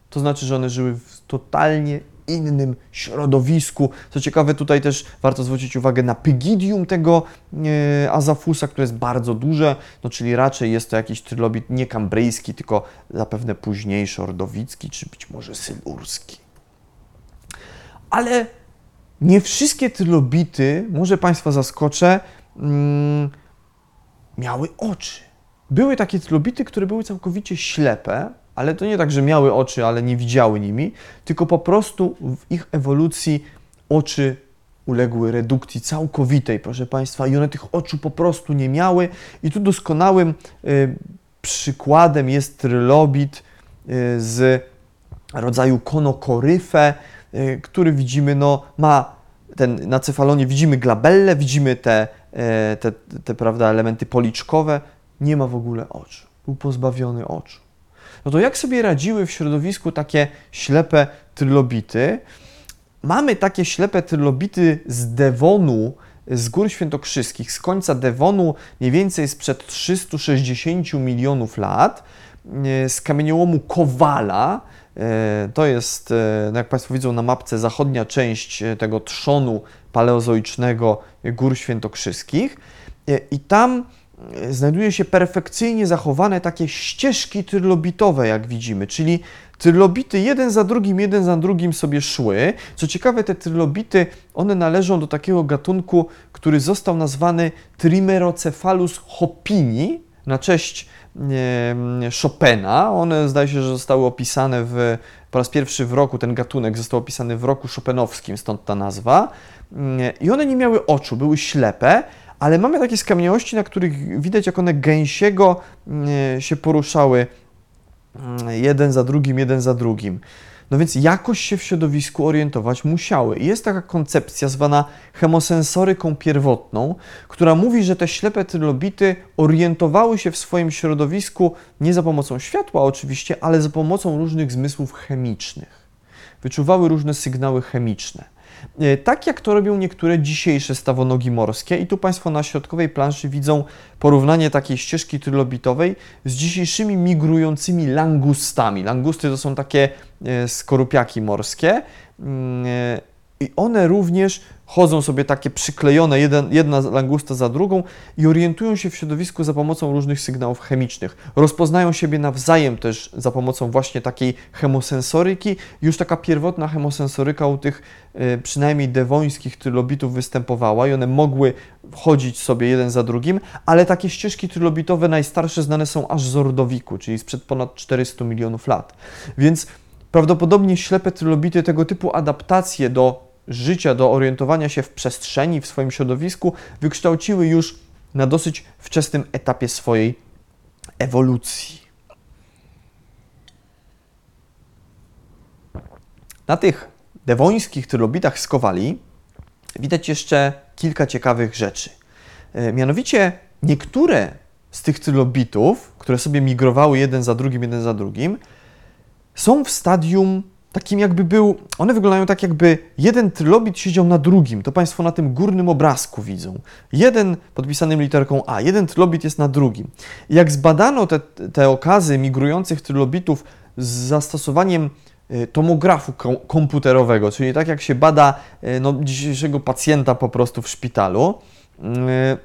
Speaker 1: to znaczy, że one żyły w totalnie innym środowisku. Co ciekawe, tutaj też warto zwrócić uwagę na pygidium tego e, azafusa, które jest bardzo duże, no czyli raczej jest to jakiś trylobit nie kambryjski, tylko zapewne późniejszy ordowicki, czy być może sylurski. Ale nie wszystkie trylobity, może Państwa zaskoczę, mm, miały oczy. Były takie trylobity, które były całkowicie ślepe, ale to nie tak, że miały oczy, ale nie widziały nimi, tylko po prostu w ich ewolucji oczy uległy redukcji całkowitej, proszę Państwa, i one tych oczu po prostu nie miały. I tu doskonałym y, przykładem jest trylobit y, z rodzaju konokoryfę, y, który widzimy, no, ma ten, na cefalonie widzimy glabelle, widzimy te, e, te, te prawda, elementy policzkowe, nie ma w ogóle oczu. Był pozbawiony oczu. No to jak sobie radziły w środowisku takie ślepe trylobity? Mamy takie ślepe trylobity z Devonu, z Gór Świętokrzyskich, z końca Devonu, mniej więcej sprzed 360 milionów lat, z kamieniołomu Kowala. E, to jest, e, no jak Państwo widzą na mapce, zachodnia część tego trzonu paleozoicznego Gór Świętokrzyskich. I tam znajduje się perfekcyjnie zachowane takie ścieżki trylobitowe, jak widzimy, czyli trylobity jeden za drugim, jeden za drugim sobie szły. Co ciekawe, te trylobity, one należą do takiego gatunku, który został nazwany Trimerocephalus hopini, na cześć e, Chopina. One zdaje się, że zostały opisane w, po raz pierwszy w roku, ten gatunek został opisany w roku chopinowskim, stąd ta nazwa. I one nie miały oczu, były ślepe, ale mamy takie skamieniałości, na których widać, jak one gęsiego mm, się poruszały mm, jeden za drugim, jeden za drugim. No więc jakoś się w środowisku orientować musiały. I jest taka koncepcja zwana hemosensoryką pierwotną, która mówi, że te ślepe trylobity orientowały się w swoim środowisku nie za pomocą światła oczywiście, ale za pomocą różnych zmysłów chemicznych. Wyczuwały różne sygnały chemiczne. E, tak jak to robią niektóre dzisiejsze stawonogi morskie. I tu Państwo na środkowej planszy widzą porównanie takiej ścieżki trylobitowej z dzisiejszymi migrującymi langustami. Langusty to są takie e, skorupiaki morskie mm, e, i one również chodzą sobie takie przyklejone, jeden, jedna langusta za drugą i orientują się w środowisku za pomocą różnych sygnałów chemicznych. Rozpoznają siebie nawzajem też za pomocą właśnie takiej hemosensoryki. Już taka pierwotna hemosensoryka u tych y, przynajmniej dewońskich trylobitów występowała i one mogły chodzić sobie jeden za drugim, ale takie ścieżki trylobitowe najstarsze znane są aż z Ordowiku, czyli sprzed ponad 400 milionów lat. Więc prawdopodobnie ślepe trylobity tego typu adaptacje do życia, do orientowania się w przestrzeni, w swoim środowisku, wykształciły już na dosyć wczesnym etapie swojej ewolucji. Na tych dewońskich trylobitach z Kowali widać jeszcze kilka ciekawych rzeczy. E, mianowicie niektóre z tych trylobitów, które sobie migrowały jeden za drugim, jeden za drugim, są w stadium takim jakby był, one wyglądają tak jakby jeden trylobit siedział na drugim, to Państwo na tym górnym obrazku widzą. Jeden podpisanym literką A, jeden trylobit jest na drugim. Jak zbadano te, te okazy migrujących trylobitów z zastosowaniem e, tomografu komputerowego, czyli tak jak się bada e, no, dzisiejszego pacjenta po prostu w szpitalu, e,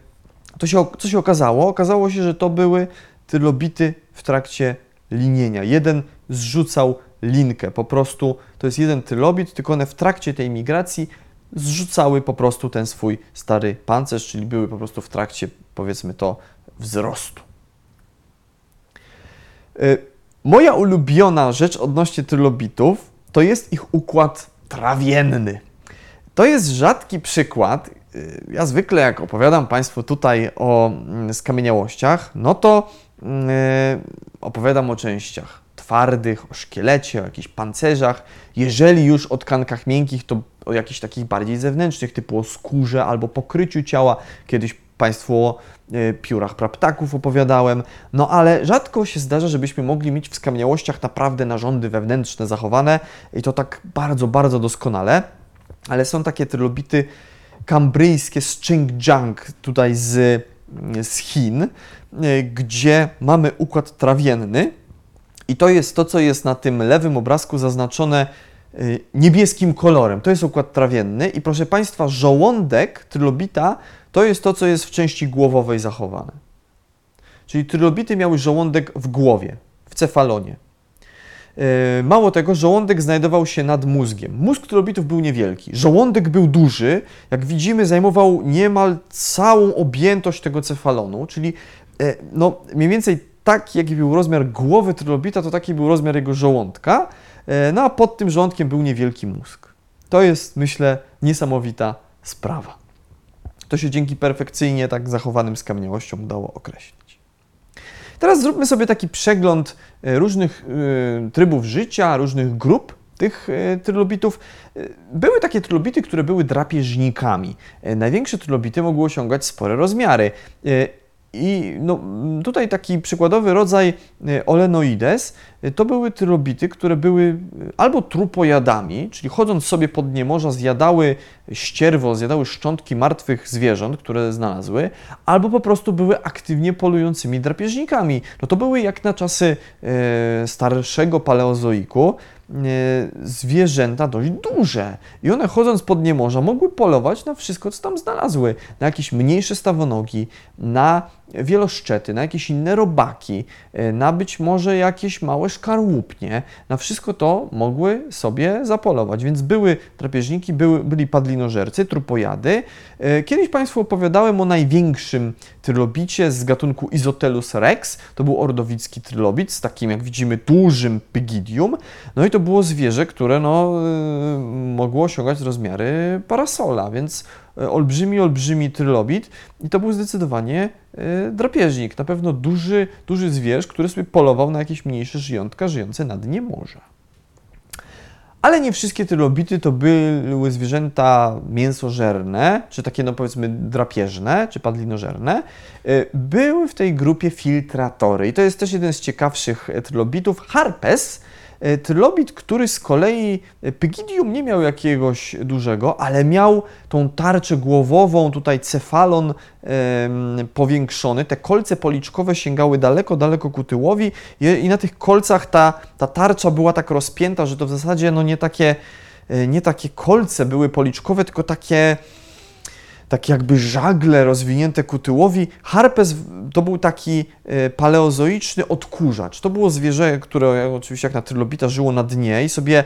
Speaker 1: to się, co się okazało? Okazało się, że to były trylobity w trakcie linienia. Jeden zrzucał linkę. Po prostu to jest jeden trylobit, tylko one w trakcie tej migracji zrzucały po prostu ten swój stary pancerz, czyli były po prostu w trakcie, powiedzmy to, wzrostu. Y, moja ulubiona rzecz odnośnie trylobitów to jest ich układ trawienny. To jest rzadki przykład. Y, ja zwykle, jak opowiadam Państwu tutaj o mm, skamieniałościach, no to yy, opowiadam o częściach twardych, o szkielecie, o jakichś pancerzach. Jeżeli już o tkankach miękkich, to o jakichś takich bardziej zewnętrznych, typu o skórze albo pokryciu ciała. Kiedyś Państwu o e, piórach praptaków opowiadałem. No ale rzadko się zdarza, żebyśmy mogli mieć w skamieniałościach naprawdę narządy wewnętrzne zachowane i to tak bardzo, bardzo doskonale. Ale są takie trylobity kambryjskie z Xinjiang, tutaj z, z Chin, e, gdzie mamy układ trawienny, i to jest to, co jest na tym lewym obrazku zaznaczone y, niebieskim kolorem. To jest układ trawienny i proszę Państwa, żołądek trylobita to jest to, co jest w części głowowej zachowane. Czyli trylobity miały żołądek w głowie, w cefalonie. Y, mało tego, żołądek znajdował się nad mózgiem. Mózg trylobitów był niewielki. Żołądek był duży, jak widzimy, zajmował niemal całą objętość tego cefalonu, czyli y, no, mniej więcej tak jaki był rozmiar głowy trylobita, to taki był rozmiar jego żołądka, e, no a pod tym żołądkiem był niewielki mózg. To jest, myślę, niesamowita sprawa. To się dzięki perfekcyjnie tak zachowanym skamieniałościom udało określić. Teraz zróbmy sobie taki przegląd e, różnych e, trybów życia, różnych grup tych trylobitów. Były takie trylobity, które były drapieżnikami. Największe trylobity mogły osiągać spore rozmiary. I no, tutaj taki przykładowy rodzaj e, Olenoides e, to były trylobity, które były e, albo trupojadami, czyli chodząc sobie po dnie morza zjadały ścierwo, zjadały szczątki martwych zwierząt, które znalazły, albo po prostu były aktywnie polującymi drapieżnikami. No to były jak na czasy starszego paleozoiku zwierzęta dość duże. I one chodząc po dnie morza mogły polować na wszystko, co tam znalazły. Na jakieś mniejsze stawonogi, na wieloszczety, na jakieś inne robaki, e, na być może jakieś małe szkarłupnie. Na wszystko to mogły sobie zapolować. Więc były drapieżniki, były, byli padlinożercy, trupojady. E, Kiedyś Państwu opowiadałem o największym trylobicie z gatunku Isotelus rex. To był ordowicki trylobit z takim, jak widzimy, dużym pygidium. No i to było zwierzę, które no, e, mogło osiągać rozmiary parasola, więc olbrzymi, olbrzymi trylobit i to był zdecydowanie e, drapieżnik. Na pewno duży, duży zwierz, który sobie polował na jakieś mniejsze żyjątka żyjące na dnie morza. Ale nie wszystkie trylobity to były zwierzęta mięsożerne, czy takie, no powiedzmy, drapieżne, czy padlinożerne. E, Były w tej grupie filtratory i to jest też jeden z ciekawszych e, trylobitów. Harpes, e, trylobit, który z kolei e, pygidium nie miał jakiegoś dużego, ale miał tą tarczę głowową, tutaj cefalon powiększony. Te kolce policzkowe sięgały daleko, daleko ku tyłowi i, i na tych kolcach ta, ta tarcza była tak rozpięta, że to w zasadzie no nie takie, e, nie takie kolce były policzkowe, tylko takie takie jakby żagle rozwinięte ku tyłowi. Harpes to był taki e, paleozoiczny odkurzacz. To było zwierzę, które oczywiście jak na trylobita żyło na dnie i sobie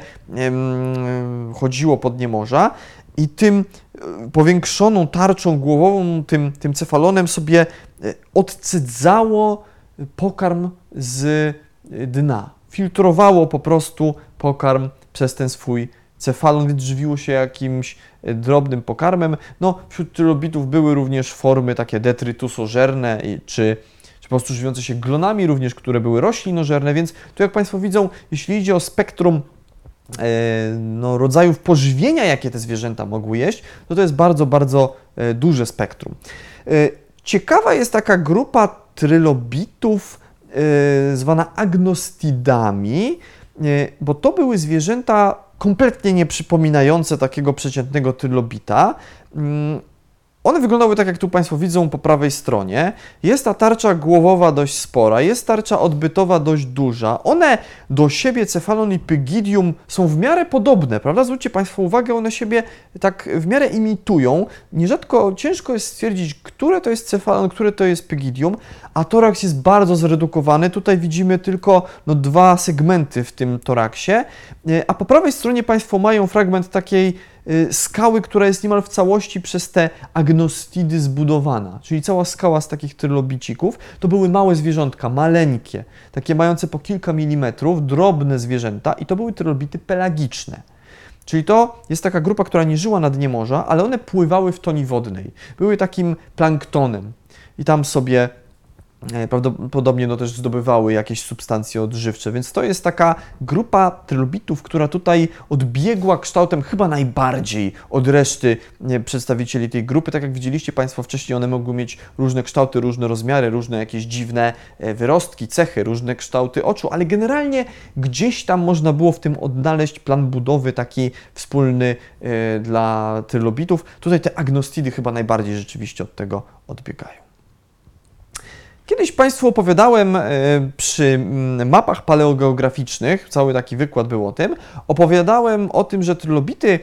Speaker 1: chodziło po dnie morza i tym e, powiększoną tarczą głowową, tym, tym cefalonem sobie e, odcydzało pokarm z dna. Filtrowało po prostu pokarm przez ten swój cefalon, więc żywiło się jakimś drobnym pokarmem. No, wśród trylobitów były również formy takie detrytusożerne, czy, czy po prostu żywiące się glonami również, które były roślinożerne, więc tu jak Państwo widzą, jeśli idzie o spektrum e, no, rodzajów pożywienia, jakie te zwierzęta mogły jeść, to to jest bardzo, bardzo e, duże spektrum. E, Ciekawa jest taka grupa trylobitów zwana agnostidami, bo to były zwierzęta kompletnie nieprzypominające takiego przeciętnego trylobita. One wyglądały tak, jak tu Państwo widzą po prawej stronie. Jest ta tarcza głowowa dość spora, jest tarcza odbytowa dość duża. One do siebie, cefalon i pygidium, są w miarę podobne, prawda? Zwróćcie Państwo uwagę, one siebie tak w miarę imitują. Nierzadko ciężko jest stwierdzić, które to jest cefalon, które to jest pygidium, a toraks jest bardzo zredukowany. Tutaj widzimy tylko no, dwa segmenty w tym toraksie, E, a po prawej stronie Państwo mają fragment takiej skały, która jest niemal w całości przez te agnostidy zbudowana, czyli cała skała z takich trylobicików. To były małe zwierzątka, maleńkie, takie mające po kilka milimetrów, drobne zwierzęta i to były trylobity pelagiczne. Czyli to jest taka grupa, która nie żyła na dnie morza, ale one pływały w toni wodnej. Były takim planktonem i tam sobie prawdopodobnie no, też zdobywały jakieś substancje odżywcze, więc to jest taka grupa trylobitów, która tutaj odbiegła kształtem chyba najbardziej od reszty e, przedstawicieli tej grupy. Tak jak widzieliście Państwo wcześniej, one mogły mieć różne kształty, różne rozmiary, różne jakieś dziwne e, wyrostki, cechy, różne kształty oczu, ale generalnie gdzieś tam można było w tym odnaleźć plan budowy taki wspólny e, dla trylobitów. Tutaj te agnostidy chyba najbardziej rzeczywiście od tego odbiegają. Kiedyś Państwu opowiadałem e, przy mm, mapach paleogeograficznych, cały taki wykład był o tym, opowiadałem o tym, że trylobity e,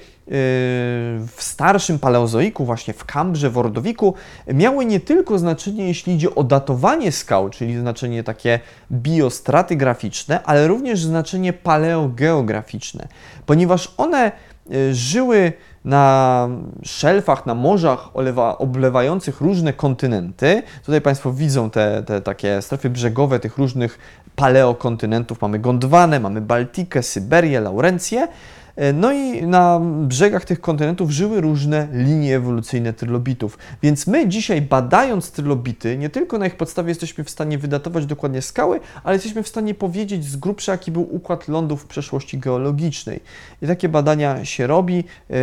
Speaker 1: w starszym paleozoiku, właśnie w Kambrze, w Ordowiku, miały nie tylko znaczenie, jeśli idzie o datowanie skał, czyli znaczenie takie biostratygraficzne, ale również znaczenie paleogeograficzne, ponieważ one e, żyły na szelfach, na morzach olewa, oblewających różne kontynenty. Tutaj Państwo widzą te, te takie strefy brzegowe tych różnych paleokontynentów. Mamy Gondwanę, mamy Baltikę, Syberię, Laurencję. E, No i na brzegach tych kontynentów żyły różne linie ewolucyjne trylobitów. Więc my dzisiaj badając trylobity, nie tylko na ich podstawie jesteśmy w stanie wydatować dokładnie skały, ale jesteśmy w stanie powiedzieć z grubsza, jaki był układ lądów w przeszłości geologicznej. I takie badania się robi. E,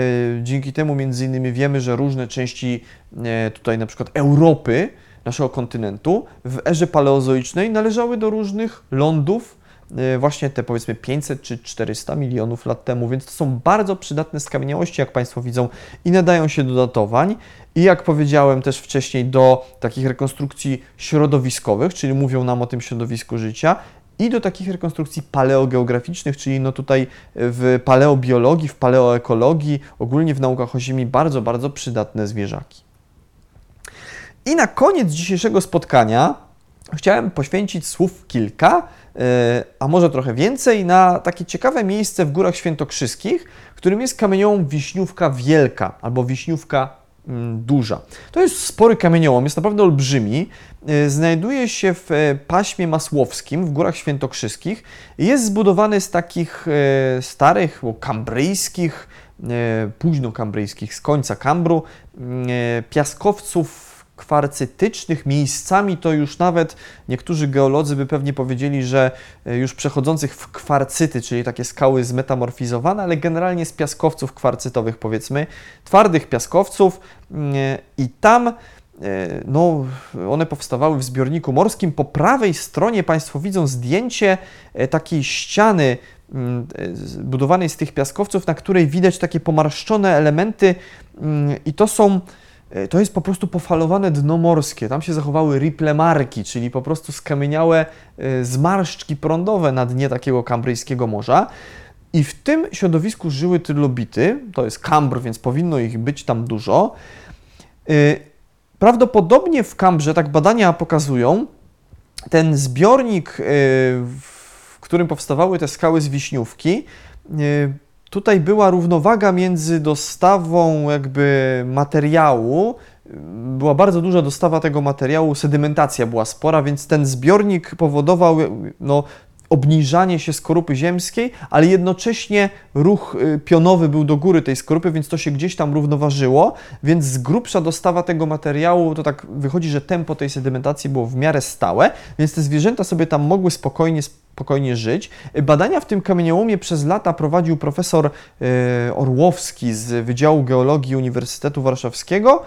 Speaker 1: Dzięki temu między innymi wiemy, że różne części e, tutaj na przykład Europy, naszego kontynentu, w erze paleozoicznej należały do różnych lądów, właśnie te powiedzmy 500 czy 400 milionów lat temu, więc to są bardzo przydatne skamieniałości, jak Państwo widzą, i nadają się do datowań. I jak powiedziałem też wcześniej, do takich rekonstrukcji środowiskowych, czyli mówią nam o tym środowisku życia, i do takich rekonstrukcji paleogeograficznych, czyli no tutaj w paleobiologii, w paleoekologii, ogólnie w naukach o Ziemi bardzo, bardzo przydatne zwierzaki. I na koniec dzisiejszego spotkania chciałem poświęcić słów kilka, a może trochę więcej, na takie ciekawe miejsce w Górach Świętokrzyskich, którym jest kamieniołom Wiśniówka Wielka albo Wiśniówka mm, Duża. To jest spory kamieniołom, jest naprawdę olbrzymi. E, Znajduje się w e, paśmie masłowskim w Górach Świętokrzyskich. Jest zbudowany z takich e, starych, kambryjskich, e, późno-kambryjskich, z końca Kambru, mm, e, piaskowców kwarcytycznych. Miejscami to już nawet niektórzy geolodzy by pewnie powiedzieli, że e, już przechodzących w kwarcyty, czyli takie skały zmetamorfizowane, ale generalnie z piaskowców kwarcytowych powiedzmy, twardych piaskowców mm, i tam e, no, one powstawały w zbiorniku morskim. Po prawej stronie Państwo widzą zdjęcie e, takiej ściany mm, budowanej z tych piaskowców, na której widać takie pomarszczone elementy mm, i to są to jest po prostu pofalowane dno morskie. Tam się zachowały riplemarki, czyli po prostu skamieniałe e, zmarszczki prądowe na dnie takiego kambryjskiego morza. I w tym środowisku żyły trylobity. To jest Kambr, więc powinno ich być tam dużo. Y, Prawdopodobnie w Kambrze, tak badania pokazują, ten zbiornik, w którym powstawały te skały z wiśniówki, tutaj była równowaga między dostawą jakby materiału, była bardzo duża dostawa tego materiału, sedymentacja była spora, więc ten zbiornik powodował no, obniżanie się skorupy ziemskiej, ale jednocześnie ruch y, pionowy był do góry tej skorupy, więc to się gdzieś tam równoważyło, więc z grubsza dostawa tego materiału, to tak wychodzi, że tempo tej sedymentacji było w miarę stałe, więc te zwierzęta sobie tam mogły spokojnie, spokojnie żyć. Badania w tym kamieniołomie przez lata prowadził profesor y, Orłowski z Wydziału Geologii Uniwersytetu Warszawskiego,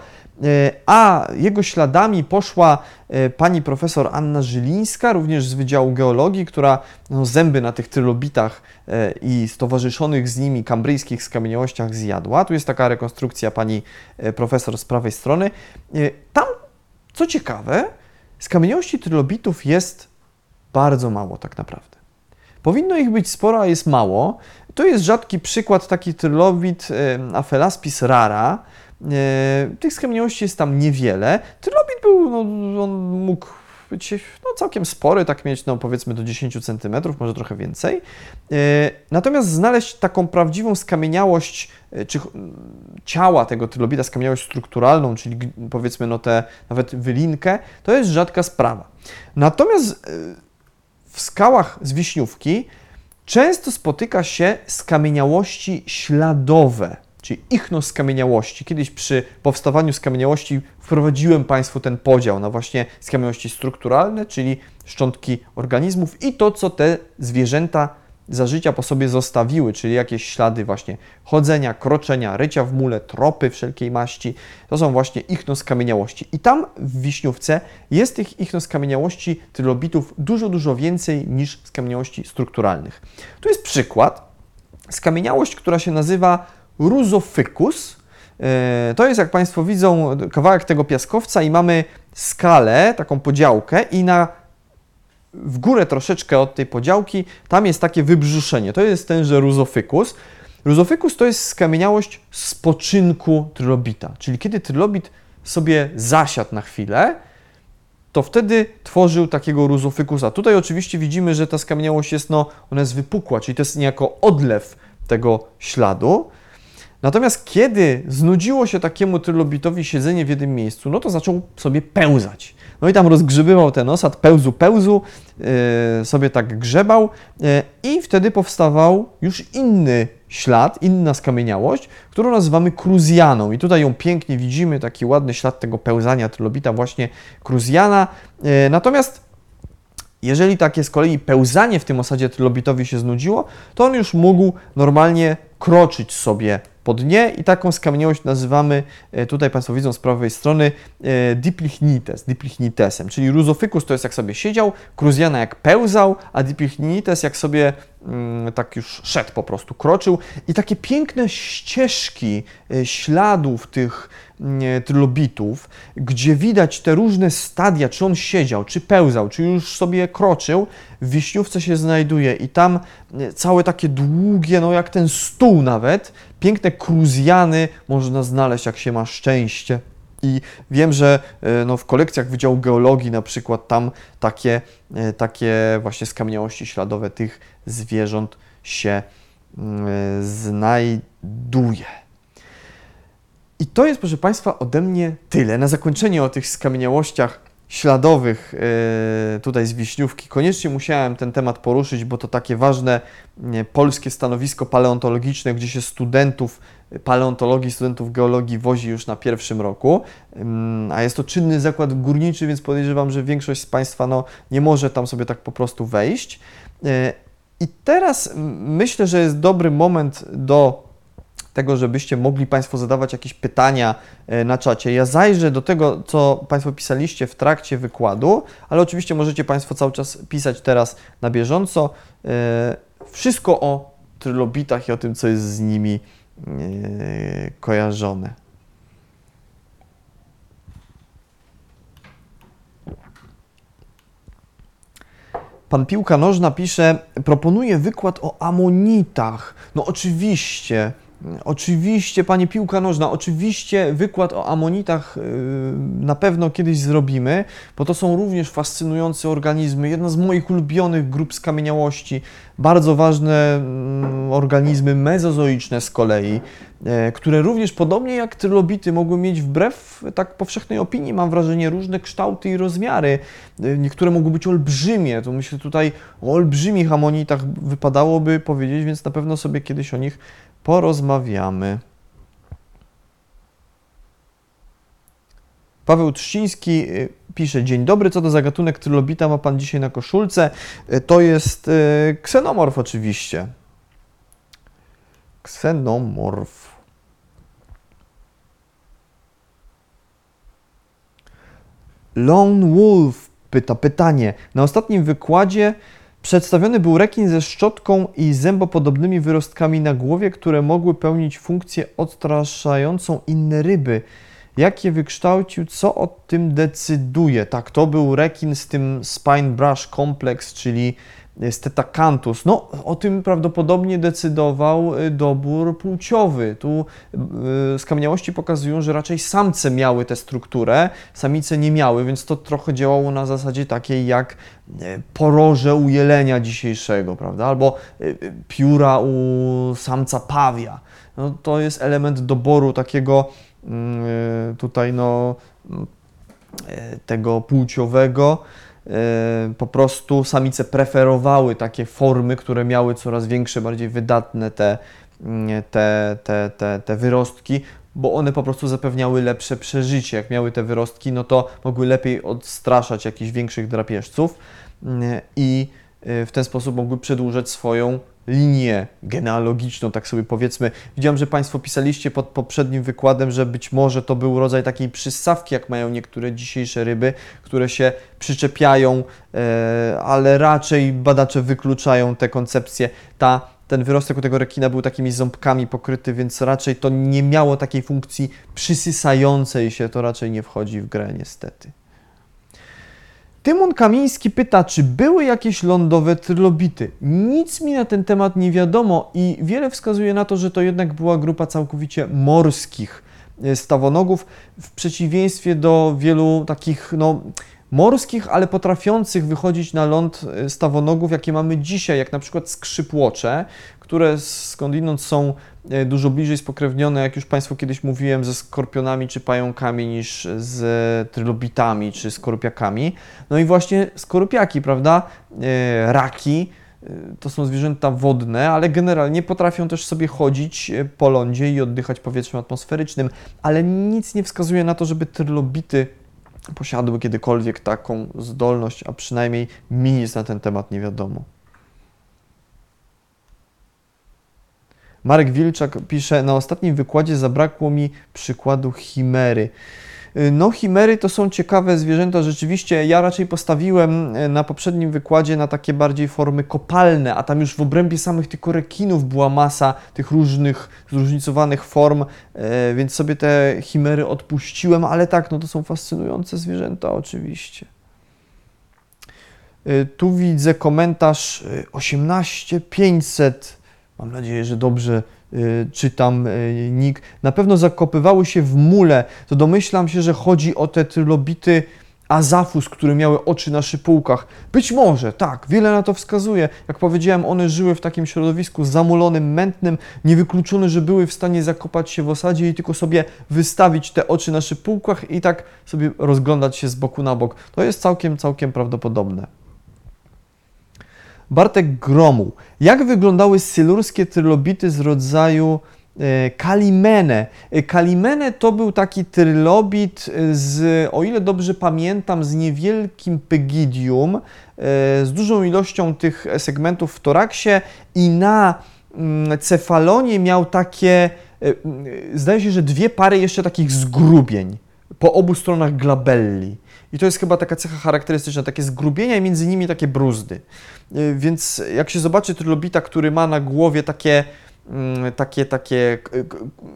Speaker 1: a jego śladami poszła e, pani profesor Anna Żylińska, również z Wydziału Geologii, która no, zęby na tych trylobitach e, i stowarzyszonych z nimi kambryjskich skamieniałościach zjadła. Tu jest taka rekonstrukcja pani e, profesor z prawej strony. E, Tam, co ciekawe, skamieniałości trylobitów jest bardzo mało tak naprawdę. Powinno ich być sporo, a jest mało. To jest rzadki przykład, taki trylobit e, Aphelaspis rara. E, Tych skamieniałości jest tam niewiele. Trylobit był, no, on mógł być no, całkiem spory, tak mieć no, powiedzmy do 10 cm, może trochę więcej. E, Natomiast znaleźć taką prawdziwą skamieniałość, e, czy ciała tego trylobita, skamieniałość strukturalną, czyli powiedzmy no, tę nawet wylinkę, to jest rzadka sprawa. Natomiast w skałach z Wiśniówki często spotyka się skamieniałości śladowe, czyli ichnoskamieniałości. Kiedyś przy powstawaniu skamieniałości wprowadziłem Państwu ten podział na właśnie skamieniałości strukturalne, czyli szczątki organizmów i to, co te zwierzęta za życia po sobie zostawiły, czyli jakieś ślady właśnie chodzenia, kroczenia, rycia w mule, tropy wszelkiej maści. To są właśnie ichnoskamieniałości. I tam w Wiśniówce jest tych ichnoskamieniałości trylobitów dużo, dużo więcej niż skamieniałości strukturalnych. Tu jest przykład. Skamieniałość, która się nazywa Rusophycus. E, To jest, jak Państwo widzą, kawałek tego piaskowca i mamy skalę, taką podziałkę i na w górę troszeczkę od tej podziałki, tam jest takie wybrzuszenie. To jest tenże Rusophycus. Rusophycus to jest skamieniałość spoczynku trylobita, czyli kiedy trylobit sobie zasiadł na chwilę, to wtedy tworzył takiego Rusophycusa. Tutaj oczywiście widzimy, że ta skamieniałość jest, no, ona jest wypukła, czyli to jest niejako odlew tego śladu. Natomiast kiedy znudziło się takiemu trylobitowi siedzenie w jednym miejscu, no to zaczął sobie pełzać. No i tam rozgrzebywał ten osad, pełzu, pełzu, yy, sobie tak grzebał yy, i wtedy powstawał już inny ślad, inna skamieniałość, którą nazywamy kruzjaną. I tutaj ją pięknie widzimy, taki ładny ślad tego pełzania trylobita, właśnie kruzjana. Yy, natomiast jeżeli takie z kolei pełzanie w tym osadzie trylobitowi się znudziło, to on już mógł normalnie kroczyć sobie po dnie i taką skamieniałość nazywamy, e, tutaj Państwo widzą z prawej strony, e, diplichnites, diplichnitesem, czyli ruzofykus to jest jak sobie siedział, kruzjana jak pełzał, a diplichnites jak sobie mm, tak już szedł po prostu, kroczył. I takie piękne ścieżki e, śladów tych mm, trylobitów, gdzie widać te różne stadia, czy on siedział, czy pełzał, czy już sobie kroczył, w Wiśniówce się znajduje i tam całe takie długie, no jak ten stół nawet, piękne kruzjany można znaleźć, jak się ma szczęście. I wiem, że e, no, w kolekcjach Wydziału Geologii na przykład tam takie, e, takie właśnie skamieniałości śladowe tych zwierząt się mm, e, znajduje. I to jest, proszę Państwa, ode mnie tyle. Na zakończenie o tych skamieniałościach śladowych e, tutaj z Wiśniówki. Koniecznie musiałem ten temat poruszyć, bo to takie ważne polskie stanowisko paleontologiczne, gdzie się studentów paleontologii, studentów geologii wozi już na pierwszym roku, mm, a jest to czynny zakład górniczy, więc podejrzewam, że większość z Państwa no, nie może tam sobie tak po prostu wejść. E, I teraz myślę, że jest dobry moment do tego, żebyście mogli Państwo zadawać jakieś pytania e, na czacie. Ja zajrzę do tego, co Państwo pisaliście w trakcie wykładu, ale oczywiście możecie Państwo cały czas pisać teraz na bieżąco. E, wszystko o trylobitach i o tym, co jest z nimi e, kojarzone. Pan Piłka Nożna pisze, proponuje wykład o amonitach. No oczywiście, Oczywiście, Pani piłka nożna, oczywiście wykład o amonitach y, na pewno kiedyś zrobimy, bo to są również fascynujące organizmy. Jedna z moich ulubionych grup skamieniałości, bardzo ważne mm, organizmy mezozoiczne z kolei, e, które również podobnie jak trylobity mogły mieć wbrew tak powszechnej opinii, mam wrażenie, różne kształty i rozmiary. E, niektóre mogły być olbrzymie, to myślę tutaj o olbrzymich amonitach wypadałoby powiedzieć, więc na pewno sobie kiedyś o nich porozmawiamy. Paweł Trzciński y, pisze, dzień dobry, co to za gatunek trylobita ma Pan dzisiaj na koszulce? Y, to jest y, ksenomorf oczywiście. Ksenomorf. Lone Wolf pyta pytanie. Na ostatnim wykładzie Przedstawiony był rekin ze szczotką i zębopodobnymi wyrostkami na głowie, które mogły pełnić funkcję odstraszającą inne ryby. Jak je wykształcił, co o tym decyduje? Tak, to był rekin z tym Spine Brush Complex, czyli Stetacanthus. No, o tym prawdopodobnie decydował y, dobór płciowy. Tu y, skamieniałości pokazują, że raczej samce miały tę strukturę, samice nie miały, więc to trochę działało na zasadzie takiej jak y, poroże u jelenia dzisiejszego, prawda? Albo pióra u samca pawia. No, to jest element doboru takiego mm, tutaj no, tego płciowego. E, po prostu samice preferowały takie formy, które miały coraz większe, bardziej wydatne te, mm, te, te, te, te wyrostki, bo one po prostu zapewniały lepsze przeżycie. Jak miały te wyrostki, no to mogły lepiej odstraszać jakichś większych drapieżców mm, i e, w ten sposób mogły przedłużać swoją linię genealogiczną, tak sobie powiedzmy. Widziałem, że Państwo pisaliście pod poprzednim wykładem, że być może to był rodzaj takiej przystawki, jak mają niektóre dzisiejsze ryby, które się przyczepiają, e, ale raczej badacze wykluczają te koncepcje. Ta, ten wyrostek u tego rekina był takimi ząbkami pokryty, więc raczej to nie miało takiej funkcji przysysającej się, to raczej nie wchodzi w grę niestety. Tymon Kamiński pyta, czy były jakieś lądowe trylobity. Nic mi na ten temat nie wiadomo i wiele wskazuje na to, że to jednak była grupa całkowicie morskich e, stawonogów, w przeciwieństwie do wielu takich no, morskich, ale potrafiących wychodzić na ląd e, stawonogów, jakie mamy dzisiaj, jak na przykład skrzypłocze, które skądinąd są dużo bliżej spokrewnione, jak już Państwu kiedyś mówiłem, ze skorpionami czy pająkami niż z trylobitami czy skorupiakami. No i właśnie skorupiaki, prawda? E, raki to są zwierzęta wodne, ale generalnie potrafią też sobie chodzić po lądzie i oddychać powietrzem atmosferycznym, ale nic nie wskazuje na to, żeby trylobity posiadły kiedykolwiek taką zdolność, a przynajmniej mi nic na ten temat nie wiadomo. Marek Wilczak pisze, na ostatnim wykładzie zabrakło mi przykładu chimery. Y, no, chimery to są ciekawe zwierzęta, rzeczywiście. Ja raczej postawiłem y, na poprzednim wykładzie na takie bardziej formy kopalne, a tam już w obrębie samych tych rekinów była masa tych różnych, zróżnicowanych form, y, więc sobie te chimery odpuściłem, ale tak, no to są fascynujące zwierzęta, oczywiście. Tu widzę komentarz 18500. Mam nadzieję, że dobrze Y, czytam y, nick, na pewno zakopywały się w mule, to domyślam się, że chodzi o te trylobity Azafus, które miały oczy na szypułkach. Być może, tak, wiele na to wskazuje. Jak powiedziałem, one żyły w takim środowisku zamulonym, mętnym, niewykluczone, że były w stanie zakopać się w osadzie i tylko sobie wystawić te oczy na szypułkach i tak sobie rozglądać się z boku na bok. To jest całkiem, całkiem prawdopodobne. Bartek Gromuł. Jak wyglądały sylurskie trylobity z rodzaju e, Kalimene. E, Kalimene to był taki trylobit z, o ile dobrze pamiętam, z niewielkim pygidium, e, z dużą ilością tych segmentów w toraksie i na mm, cefalonie miał takie, zdaje się, że dwie pary jeszcze takich zgrubień po obu stronach glabelli. I to jest chyba taka cecha charakterystyczna, takie zgrubienia i między nimi takie bruzdy. Y, więc jak się zobaczy trylobita, który ma na głowie takie, mm, takie, takie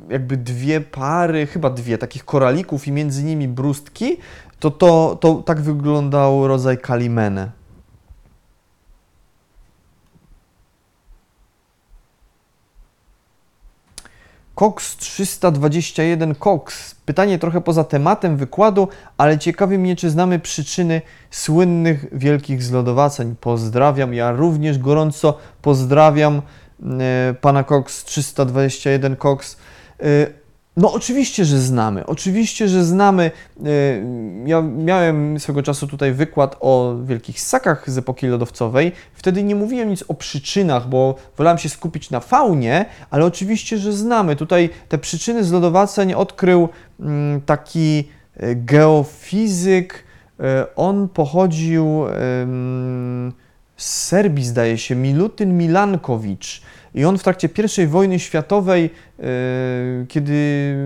Speaker 1: jakby dwie pary, chyba dwie, takich koralików i między nimi brustki, to, to, to tak wyglądał rodzaj kalimene. Cox 321 Cox. Pytanie trochę poza tematem wykładu, ale ciekawi mnie, czy znamy przyczyny słynnych wielkich zlodowaceń. Pozdrawiam, ja również gorąco pozdrawiam e, pana Cox 321 Cox. No oczywiście, że znamy. Oczywiście, że znamy. E, ja miałem swego czasu tutaj wykład o wielkich ssakach z epoki lodowcowej. Wtedy nie mówiłem nic o przyczynach, bo wolałem się skupić na faunie, ale oczywiście, że znamy. Tutaj te przyczyny zlodowaceń odkrył mm, taki e, geofizyk. E, on pochodził z Serbii, zdaje się, Milutyn Milankowicz. I on w trakcie I wojny światowej, e, kiedy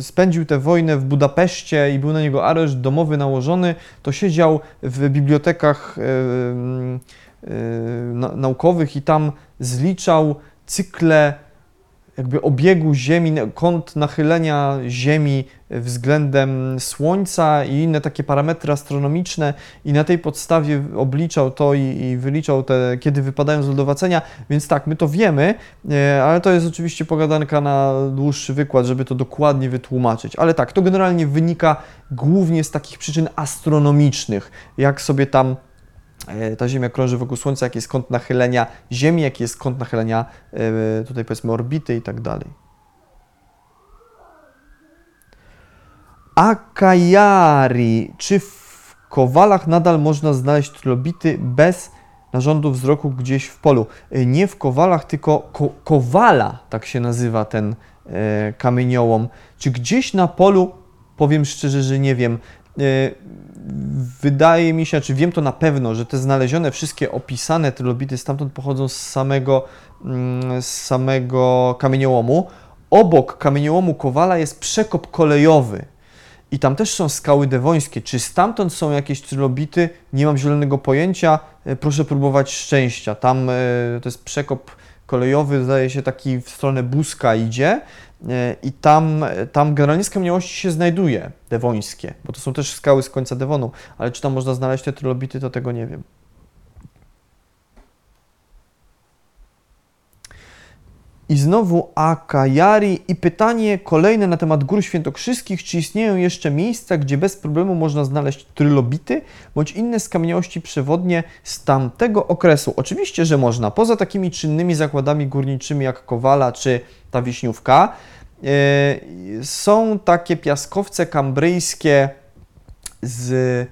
Speaker 1: spędził tę wojnę w Budapeszcie i był na niego areszt domowy nałożony, to siedział w bibliotekach e, e, naukowych i tam zliczał cykle jakby obiegu Ziemi, kąt nachylenia Ziemi względem Słońca i inne takie parametry astronomiczne i na tej podstawie obliczał to i, i wyliczał te, kiedy wypadają z lodowacenia, więc tak, my to wiemy, e, ale to jest oczywiście pogadanka na dłuższy wykład, żeby to dokładnie wytłumaczyć. Ale tak, to generalnie wynika głównie z takich przyczyn astronomicznych, jak sobie tam ta Ziemia krąży wokół Słońca, jaki jest kąt nachylenia Ziemi, jaki jest kąt nachylenia e, tutaj powiedzmy orbity i tak dalej. Akajari. Czy w kowalach nadal można znaleźć trilobity bez narządu wzroku gdzieś w polu? E, nie w kowalach, tylko ko kowala, tak się nazywa ten e, kamieniołom. Czy gdzieś na polu, powiem szczerze, że nie wiem. E, wydaje mi się, czy wiem to na pewno, że te znalezione wszystkie opisane trylobity stamtąd pochodzą z samego, mm, z samego kamieniołomu. Obok kamieniołomu Kowala jest przekop kolejowy. I tam też są skały dewońskie. Czy stamtąd są jakieś trylobity? Nie mam zielonego pojęcia. E, proszę próbować szczęścia. Tam e, to jest przekop kolejowy, zdaje się taki w stronę Buska idzie i tam, tam generalnie skamieniałości się znajduje, dewońskie, bo to są też skały z końca Devonu, ale czy tam można znaleźć te trylobity, to tego nie wiem. I znowu Akajari i pytanie kolejne na temat gór świętokrzyskich. Czy istnieją jeszcze miejsca, gdzie bez problemu można znaleźć trylobity bądź inne skamieniałości przewodnie z tamtego okresu? Oczywiście, że można. Poza takimi czynnymi zakładami górniczymi jak Kowala czy ta Wiśniówka, yy, są takie piaskowce kambryjskie z,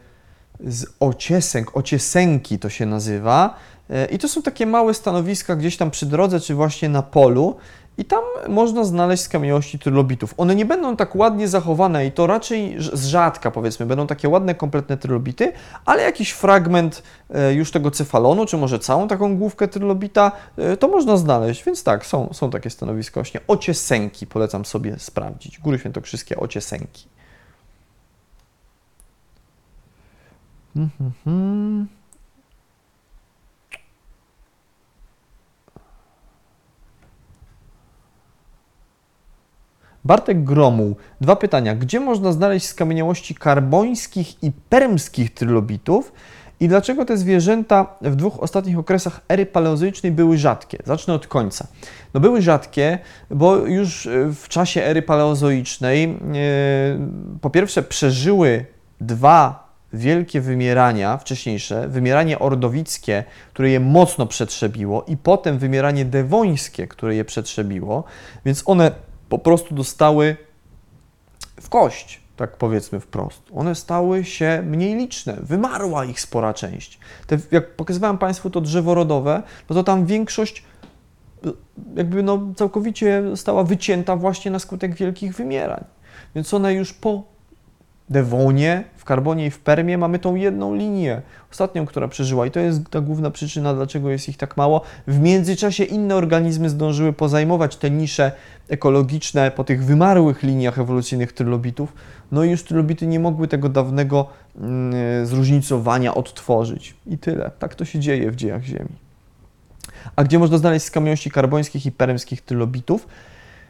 Speaker 1: z ociesek, ociesenki to się nazywa, E, I to są takie małe stanowiska gdzieś tam przy drodze, czy właśnie na polu. I tam można znaleźć skamieniałości trylobitów. One nie będą tak ładnie zachowane i to raczej z rzadka, powiedzmy, będą takie ładne, kompletne trylobity, ale jakiś fragment e, już tego cefalonu, czy może całą taką główkę trylobita, e, to można znaleźć. Więc tak, są, są takie stanowiska właśnie. Ociesenki polecam sobie sprawdzić. Góry Świętokrzyskie, Ociesenki. Mhm. Bartek Gromuł. Dwa pytania. Gdzie można znaleźć skamieniałości karbońskich i permskich trylobitów? I dlaczego te zwierzęta w dwóch ostatnich okresach ery paleozoicznej były rzadkie? Zacznę od końca. No były rzadkie, bo już w czasie ery paleozoicznej yy, po pierwsze przeżyły dwa wielkie wymierania wcześniejsze, wymieranie ordowickie, które je mocno przetrzebiło i potem wymieranie dewońskie, które je przetrzebiło, więc one po prostu dostały w kość, tak powiedzmy wprost. One stały się mniej liczne, wymarła ich spora część. Te, jak pokazywałem Państwu to drzewo rodowe, no to tam większość jakby no całkowicie została wycięta właśnie na skutek wielkich wymierań. Więc one już po Dewonie, w Karbonie i w Permie mamy tą jedną linię, ostatnią, która przeżyła i to jest ta główna przyczyna, dlaczego jest ich tak mało. W międzyczasie inne organizmy zdążyły pozajmować te nisze ekologiczne po tych wymarłych liniach ewolucyjnych trylobitów, no i już trylobity nie mogły tego dawnego mm, zróżnicowania odtworzyć. I tyle. Tak to się dzieje w dziejach Ziemi. A gdzie można znaleźć skamieniości karbońskich i peremskich trylobitów?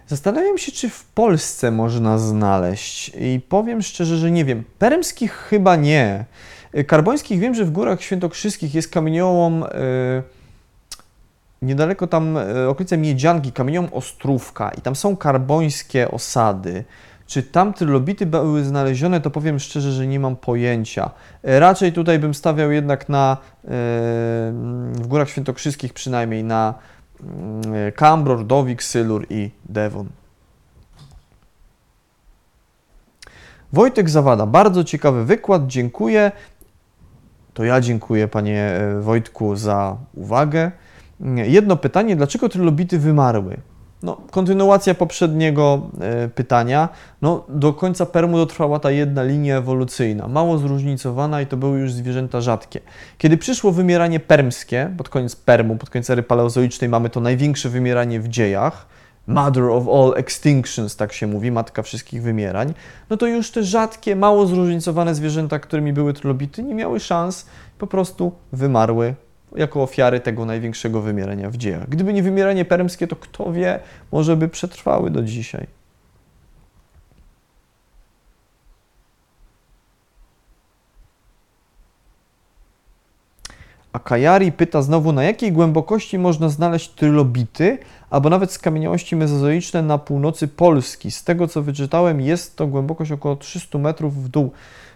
Speaker 1: Zastanawiam się, czy w Polsce można znaleźć i powiem szczerze, że nie wiem. Peremskich chyba nie. Karbońskich wiem, że w Górach Świętokrzyskich jest kamieniołom yy, niedaleko tam yy, okolice Miedzianki, kamieniołom Ostrówka i tam są karbońskie osady. Czy tam trylobity były znalezione, to powiem szczerze, że nie mam pojęcia. Raczej tutaj bym stawiał jednak na, w Górach Świętokrzyskich przynajmniej, na Cambror, mm, Dowik, Sylur i Devon. Wojtek Zawada, bardzo ciekawy wykład, dziękuję. To ja dziękuję panie e, Wojtku za uwagę. Jedno pytanie, dlaczego trylobity wymarły? No, kontynuacja poprzedniego e, pytania. No, do końca Permu dotrwała ta jedna linia ewolucyjna, mało zróżnicowana i to były już zwierzęta rzadkie. Kiedy przyszło wymieranie permskie, pod koniec Permu, pod koniec ery paleozoicznej mamy to największe wymieranie w dziejach, Mother of all extinctions, tak się mówi, matka wszystkich wymierań, no to już te rzadkie, mało zróżnicowane zwierzęta, którymi były trylobity, nie miały szans, po prostu wymarły jako ofiary tego największego wymierania w dziejach. Gdyby nie wymieranie permskie, to kto wie, może by przetrwały do dzisiaj. A Kajari pyta znowu, na jakiej głębokości można znaleźć trylobity, albo nawet skamieniałości mezozoiczne na północy Polski. Z tego co wyczytałem, jest to głębokość około 300 metrów w dół.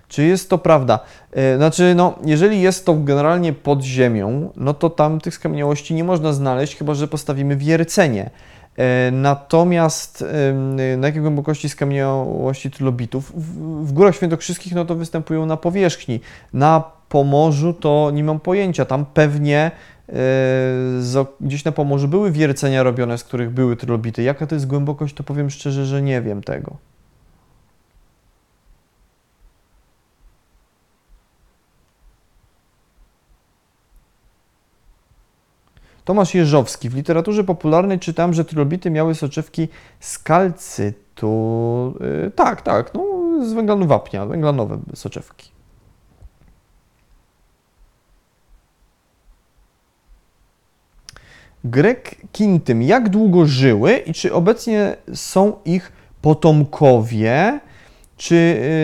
Speaker 1: Czy jest to prawda? E, znaczy, no, jeżeli jest to generalnie pod ziemią, no to tam tych skamieniałości nie można znaleźć, chyba że postawimy wiercenie. E, natomiast na jakiej głębokości skamieniałości trylobitów? W górach świętokrzyskich no to występują na powierzchni. Na Pomorzu to nie mam pojęcia. Tam pewnie e, gdzieś na Pomorzu były wiercenia robione, z których były trylobity. Jaka to jest głębokość, to powiem szczerze, że nie wiem tego. Tomasz Jeżowski. W literaturze popularnej czytałem, że trylobity miały soczewki z kalcytu. Yy, tak, tak, no, z węglanu wapnia, węglanowe soczewki. Grek Kintym. Jak długo żyły i czy obecnie są ich potomkowie? Czy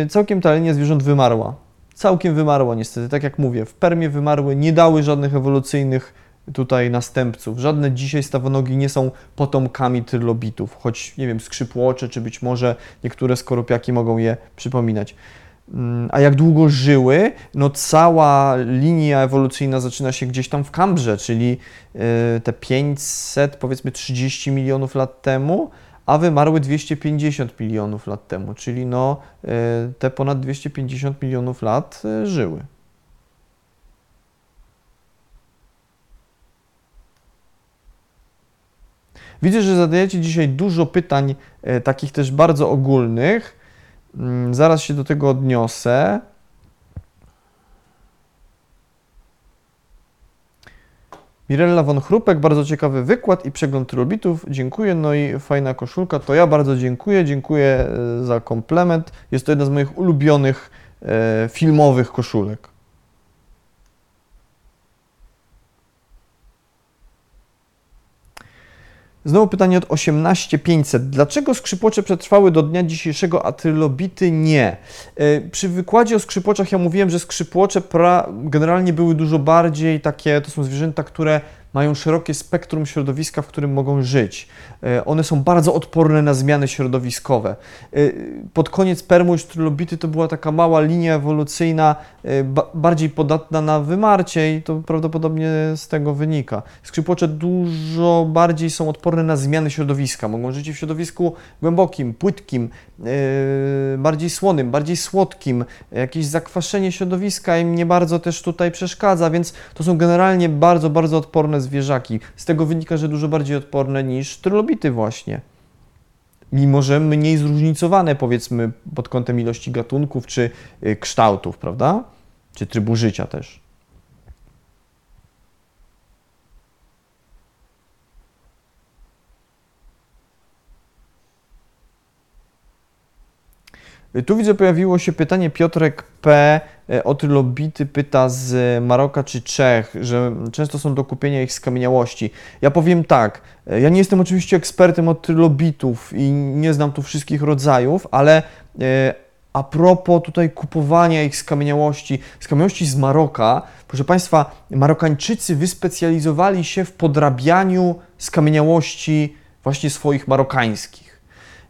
Speaker 1: y, całkiem ta linia zwierząt wymarła? Całkiem wymarła niestety, tak jak mówię. W Permie wymarły, nie dały żadnych ewolucyjnych tutaj następców. Żadne dzisiaj stawonogi nie są potomkami trylobitów, choć nie wiem, skrzypłocze, czy być może niektóre skorupiaki mogą je przypominać. Mm, a jak długo żyły? No cała linia ewolucyjna zaczyna się gdzieś tam w Kambrze, czyli y, te 500, powiedzmy 30 milionów lat temu, a wymarły 250 milionów lat temu, czyli no y, te ponad 250 milionów lat y, żyły. Widzę, że zadajecie dzisiaj dużo pytań, takich też bardzo ogólnych. Mm, zaraz się do tego odniosę. Mirella von Chrupek, bardzo ciekawy wykład i przegląd trylobitów. Dziękuję. No i fajna koszulka. To ja bardzo dziękuję. Dziękuję e, za komplement. Jest to jedna z moich ulubionych e, filmowych koszulek. Znowu pytanie od 18500. Dlaczego skrzypłocze przetrwały do dnia dzisiejszego, a trylobity nie? E, przy wykładzie o skrzypłoczach ja mówiłem, że skrzypłocze generalnie były dużo bardziej takie, to są zwierzęta, które mają szerokie spektrum środowiska, w którym mogą żyć. E, one są bardzo odporne na zmiany środowiskowe. E, pod koniec permuś trylobity to była taka mała linia ewolucyjna, e, bardziej podatna na wymarcie i to prawdopodobnie z tego wynika. Skrzypłocze dużo bardziej są odporne na zmiany środowiska. Mogą żyć w środowisku głębokim, płytkim, bardziej słonym, bardziej słodkim. Jakieś zakwaszenie środowiska im nie bardzo też tutaj przeszkadza, więc to są generalnie bardzo, bardzo odporne zwierzaki. Z tego wynika, że dużo bardziej odporne niż trylobity właśnie. Mimo, że mniej zróżnicowane powiedzmy pod kątem ilości gatunków czy y, kształtów, prawda? Czy trybu życia też. Tu widzę, pojawiło się pytanie Piotrek P. E, o trylobity pyta z Maroka czy Czech, że często są do kupienia ich skamieniałości. Ja powiem tak, e, ja nie jestem oczywiście ekspertem od trylobitów i nie znam tu wszystkich rodzajów, ale a propos tutaj kupowania ich skamieniałości, skamieniałości z Maroka, proszę Państwa, Marokańczycy wyspecjalizowali się w podrabianiu skamieniałości właśnie swoich marokańskich.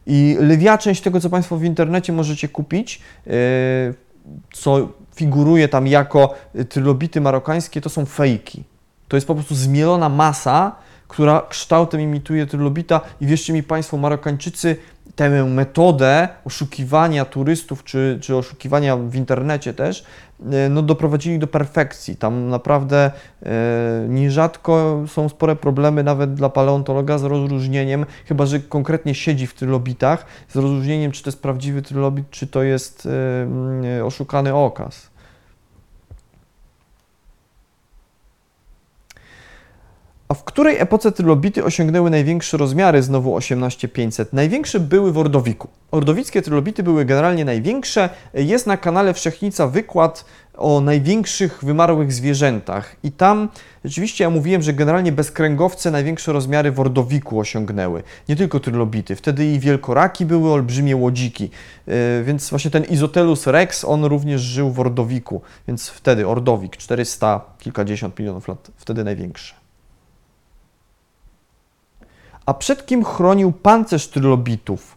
Speaker 1: I lwia część tego, co Państwo w internecie możecie kupić, e, co figuruje tam jako trylobity marokańskie, to są fejki. To jest po prostu zmielona masa, która kształtem imituje trylobita i wierzcie mi Państwo, Marokańczycy tę metodę oszukiwania turystów czy, czy oszukiwania w internecie też e, no, doprowadzili do perfekcji. Tam naprawdę e, nierzadko są spore problemy nawet dla paleontologa z rozróżnieniem, chyba że konkretnie siedzi w trylobitach, z rozróżnieniem, czy to jest prawdziwy trylobit, czy to jest e, oszukany okaz. W której epoce trylobity osiągnęły największe rozmiary, znowu 18500? Największe były w Ordowiku. Ordowickie trylobity były generalnie największe. Jest na kanale Wszechnica wykład o największych wymarłych zwierzętach. I tam rzeczywiście ja mówiłem, że generalnie bezkręgowce największe rozmiary w Ordowiku osiągnęły. Nie tylko trylobity. Wtedy i wielkoraki były, olbrzymie łodziki. Yy, więc właśnie ten Izotelus rex, on również żył w Ordowiku. Więc wtedy Ordowik, 400 kilkadziesiąt milionów lat, wtedy największe. A przed kim chronił pancerz trylobitów?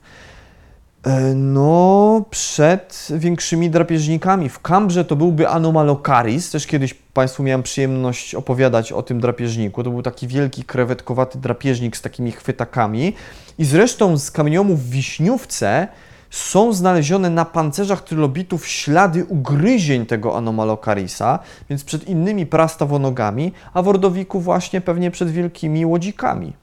Speaker 1: E, no, przed większymi drapieżnikami. W Kambrze to byłby Anomalocaris, też kiedyś Państwu miałem przyjemność opowiadać o tym drapieżniku. To był taki wielki krewetkowaty drapieżnik z takimi chwytakami. I zresztą z kamieniomów w Wiśniówce są znalezione na pancerzach trylobitów ślady ugryzień tego Anomalocarisa, więc przed innymi prastawonogami, a w Ordowiku właśnie pewnie przed wielkimi łodzikami.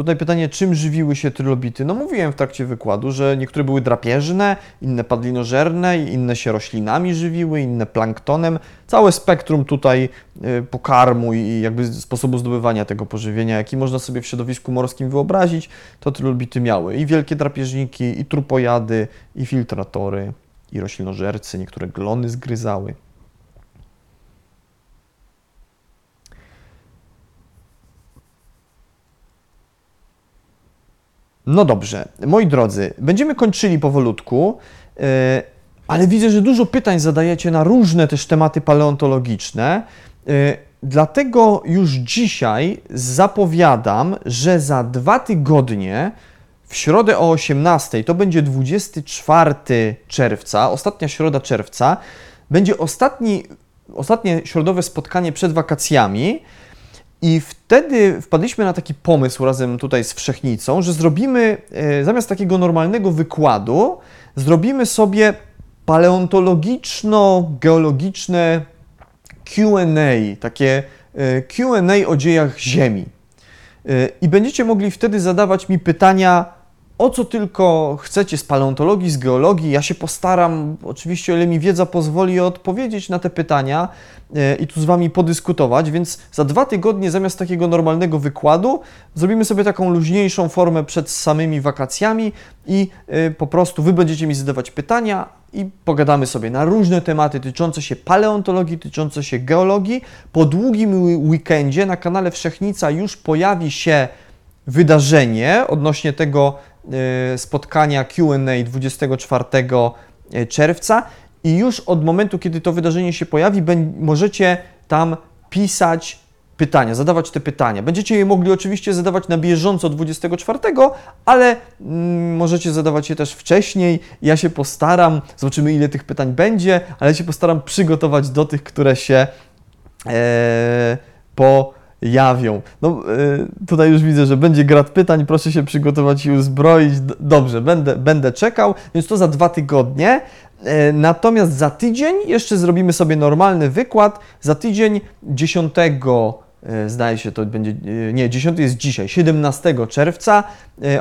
Speaker 1: Tutaj pytanie, czym żywiły się trylobity? No mówiłem w trakcie wykładu, że niektóre były drapieżne, inne padlinożerne, inne się roślinami żywiły, inne planktonem. Całe spektrum tutaj y, pokarmu i jakby sposobu zdobywania tego pożywienia, jaki można sobie w środowisku morskim wyobrazić, to trylobity miały. I wielkie drapieżniki, i trupojady, i filtratory, i roślinożercy, niektóre glony zgryzały. No dobrze, moi drodzy, będziemy kończyli powolutku. E, ale widzę, że dużo pytań zadajecie na różne też tematy paleontologiczne. Y, Dlatego już dzisiaj zapowiadam, że za dwa tygodnie, w środę o 18, to będzie 24 czerwca, ostatnia środa czerwca, będzie ostatni, ostatnie środowe spotkanie przed wakacjami. I wtedy wpadliśmy na taki pomysł razem tutaj z Wszechnicą, że zrobimy e, zamiast takiego normalnego wykładu, zrobimy sobie paleontologiczno-geologiczne QA, takie e, QA o dziejach Ziemi. E, I będziecie mogli wtedy zadawać mi pytania, o co tylko chcecie z paleontologii, z geologii. Ja się postaram, oczywiście, o ile mi wiedza pozwoli, odpowiedzieć na te pytania e, i tu z Wami podyskutować. Więc za dwa tygodnie, zamiast takiego normalnego wykładu, zrobimy sobie taką luźniejszą formę przed samymi wakacjami i po prostu Wy będziecie mi zadawać pytania, i pogadamy sobie na różne tematy dotyczące się paleontologii, dotyczące się geologii. Po długim weekendzie na kanale Wszechnica już pojawi się wydarzenie odnośnie tego e, spotkania QA 24 e, czerwca i już od momentu, kiedy to wydarzenie się pojawi, możecie tam pisać pytania, zadawać te pytania. Będziecie je mogli oczywiście zadawać na bieżąco 24, ale mm, możecie zadawać je też wcześniej. Ja się postaram, zobaczymy ile tych pytań będzie, ale się postaram przygotować do tych, które się e, pojawią. No, e, tutaj już widzę, że będzie grad pytań, proszę się przygotować i uzbroić. Dobrze, będę, będę czekał, więc to za dwa tygodnie. E, natomiast za tydzień jeszcze zrobimy sobie normalny wykład. Za tydzień 10 E, zdaje się, to będzie, nie, 10 jest dzisiaj, 17 czerwca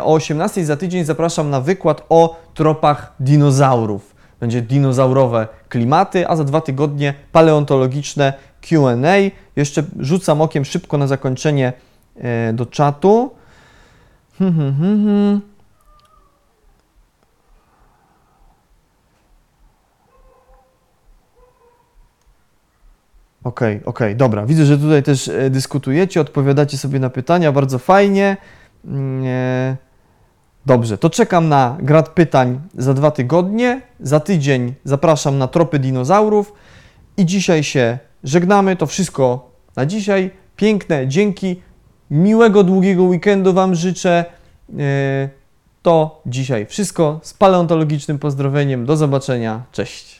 Speaker 1: o 18 za tydzień zapraszam na wykład o tropach dinozaurów. Będzie dinozaurowe klimaty, a za dwa tygodnie paleontologiczne Q&A. Jeszcze rzucam okiem szybko na zakończenie do czatu. Hmm, hmm, hmm. Okej, okay, okej, okay, dobra. Widzę, że tutaj też e, dyskutujecie, odpowiadacie sobie na pytania, bardzo fajnie. Mm, e, dobrze, to czekam na grad pytań za dwa tygodnie. Za tydzień zapraszam na tropy dinozaurów i dzisiaj się żegnamy. To wszystko na dzisiaj. Piękne dzięki. Miłego, długiego weekendu Wam życzę. E, to dzisiaj wszystko z paleontologicznym pozdrowieniem. Do zobaczenia. Cześć.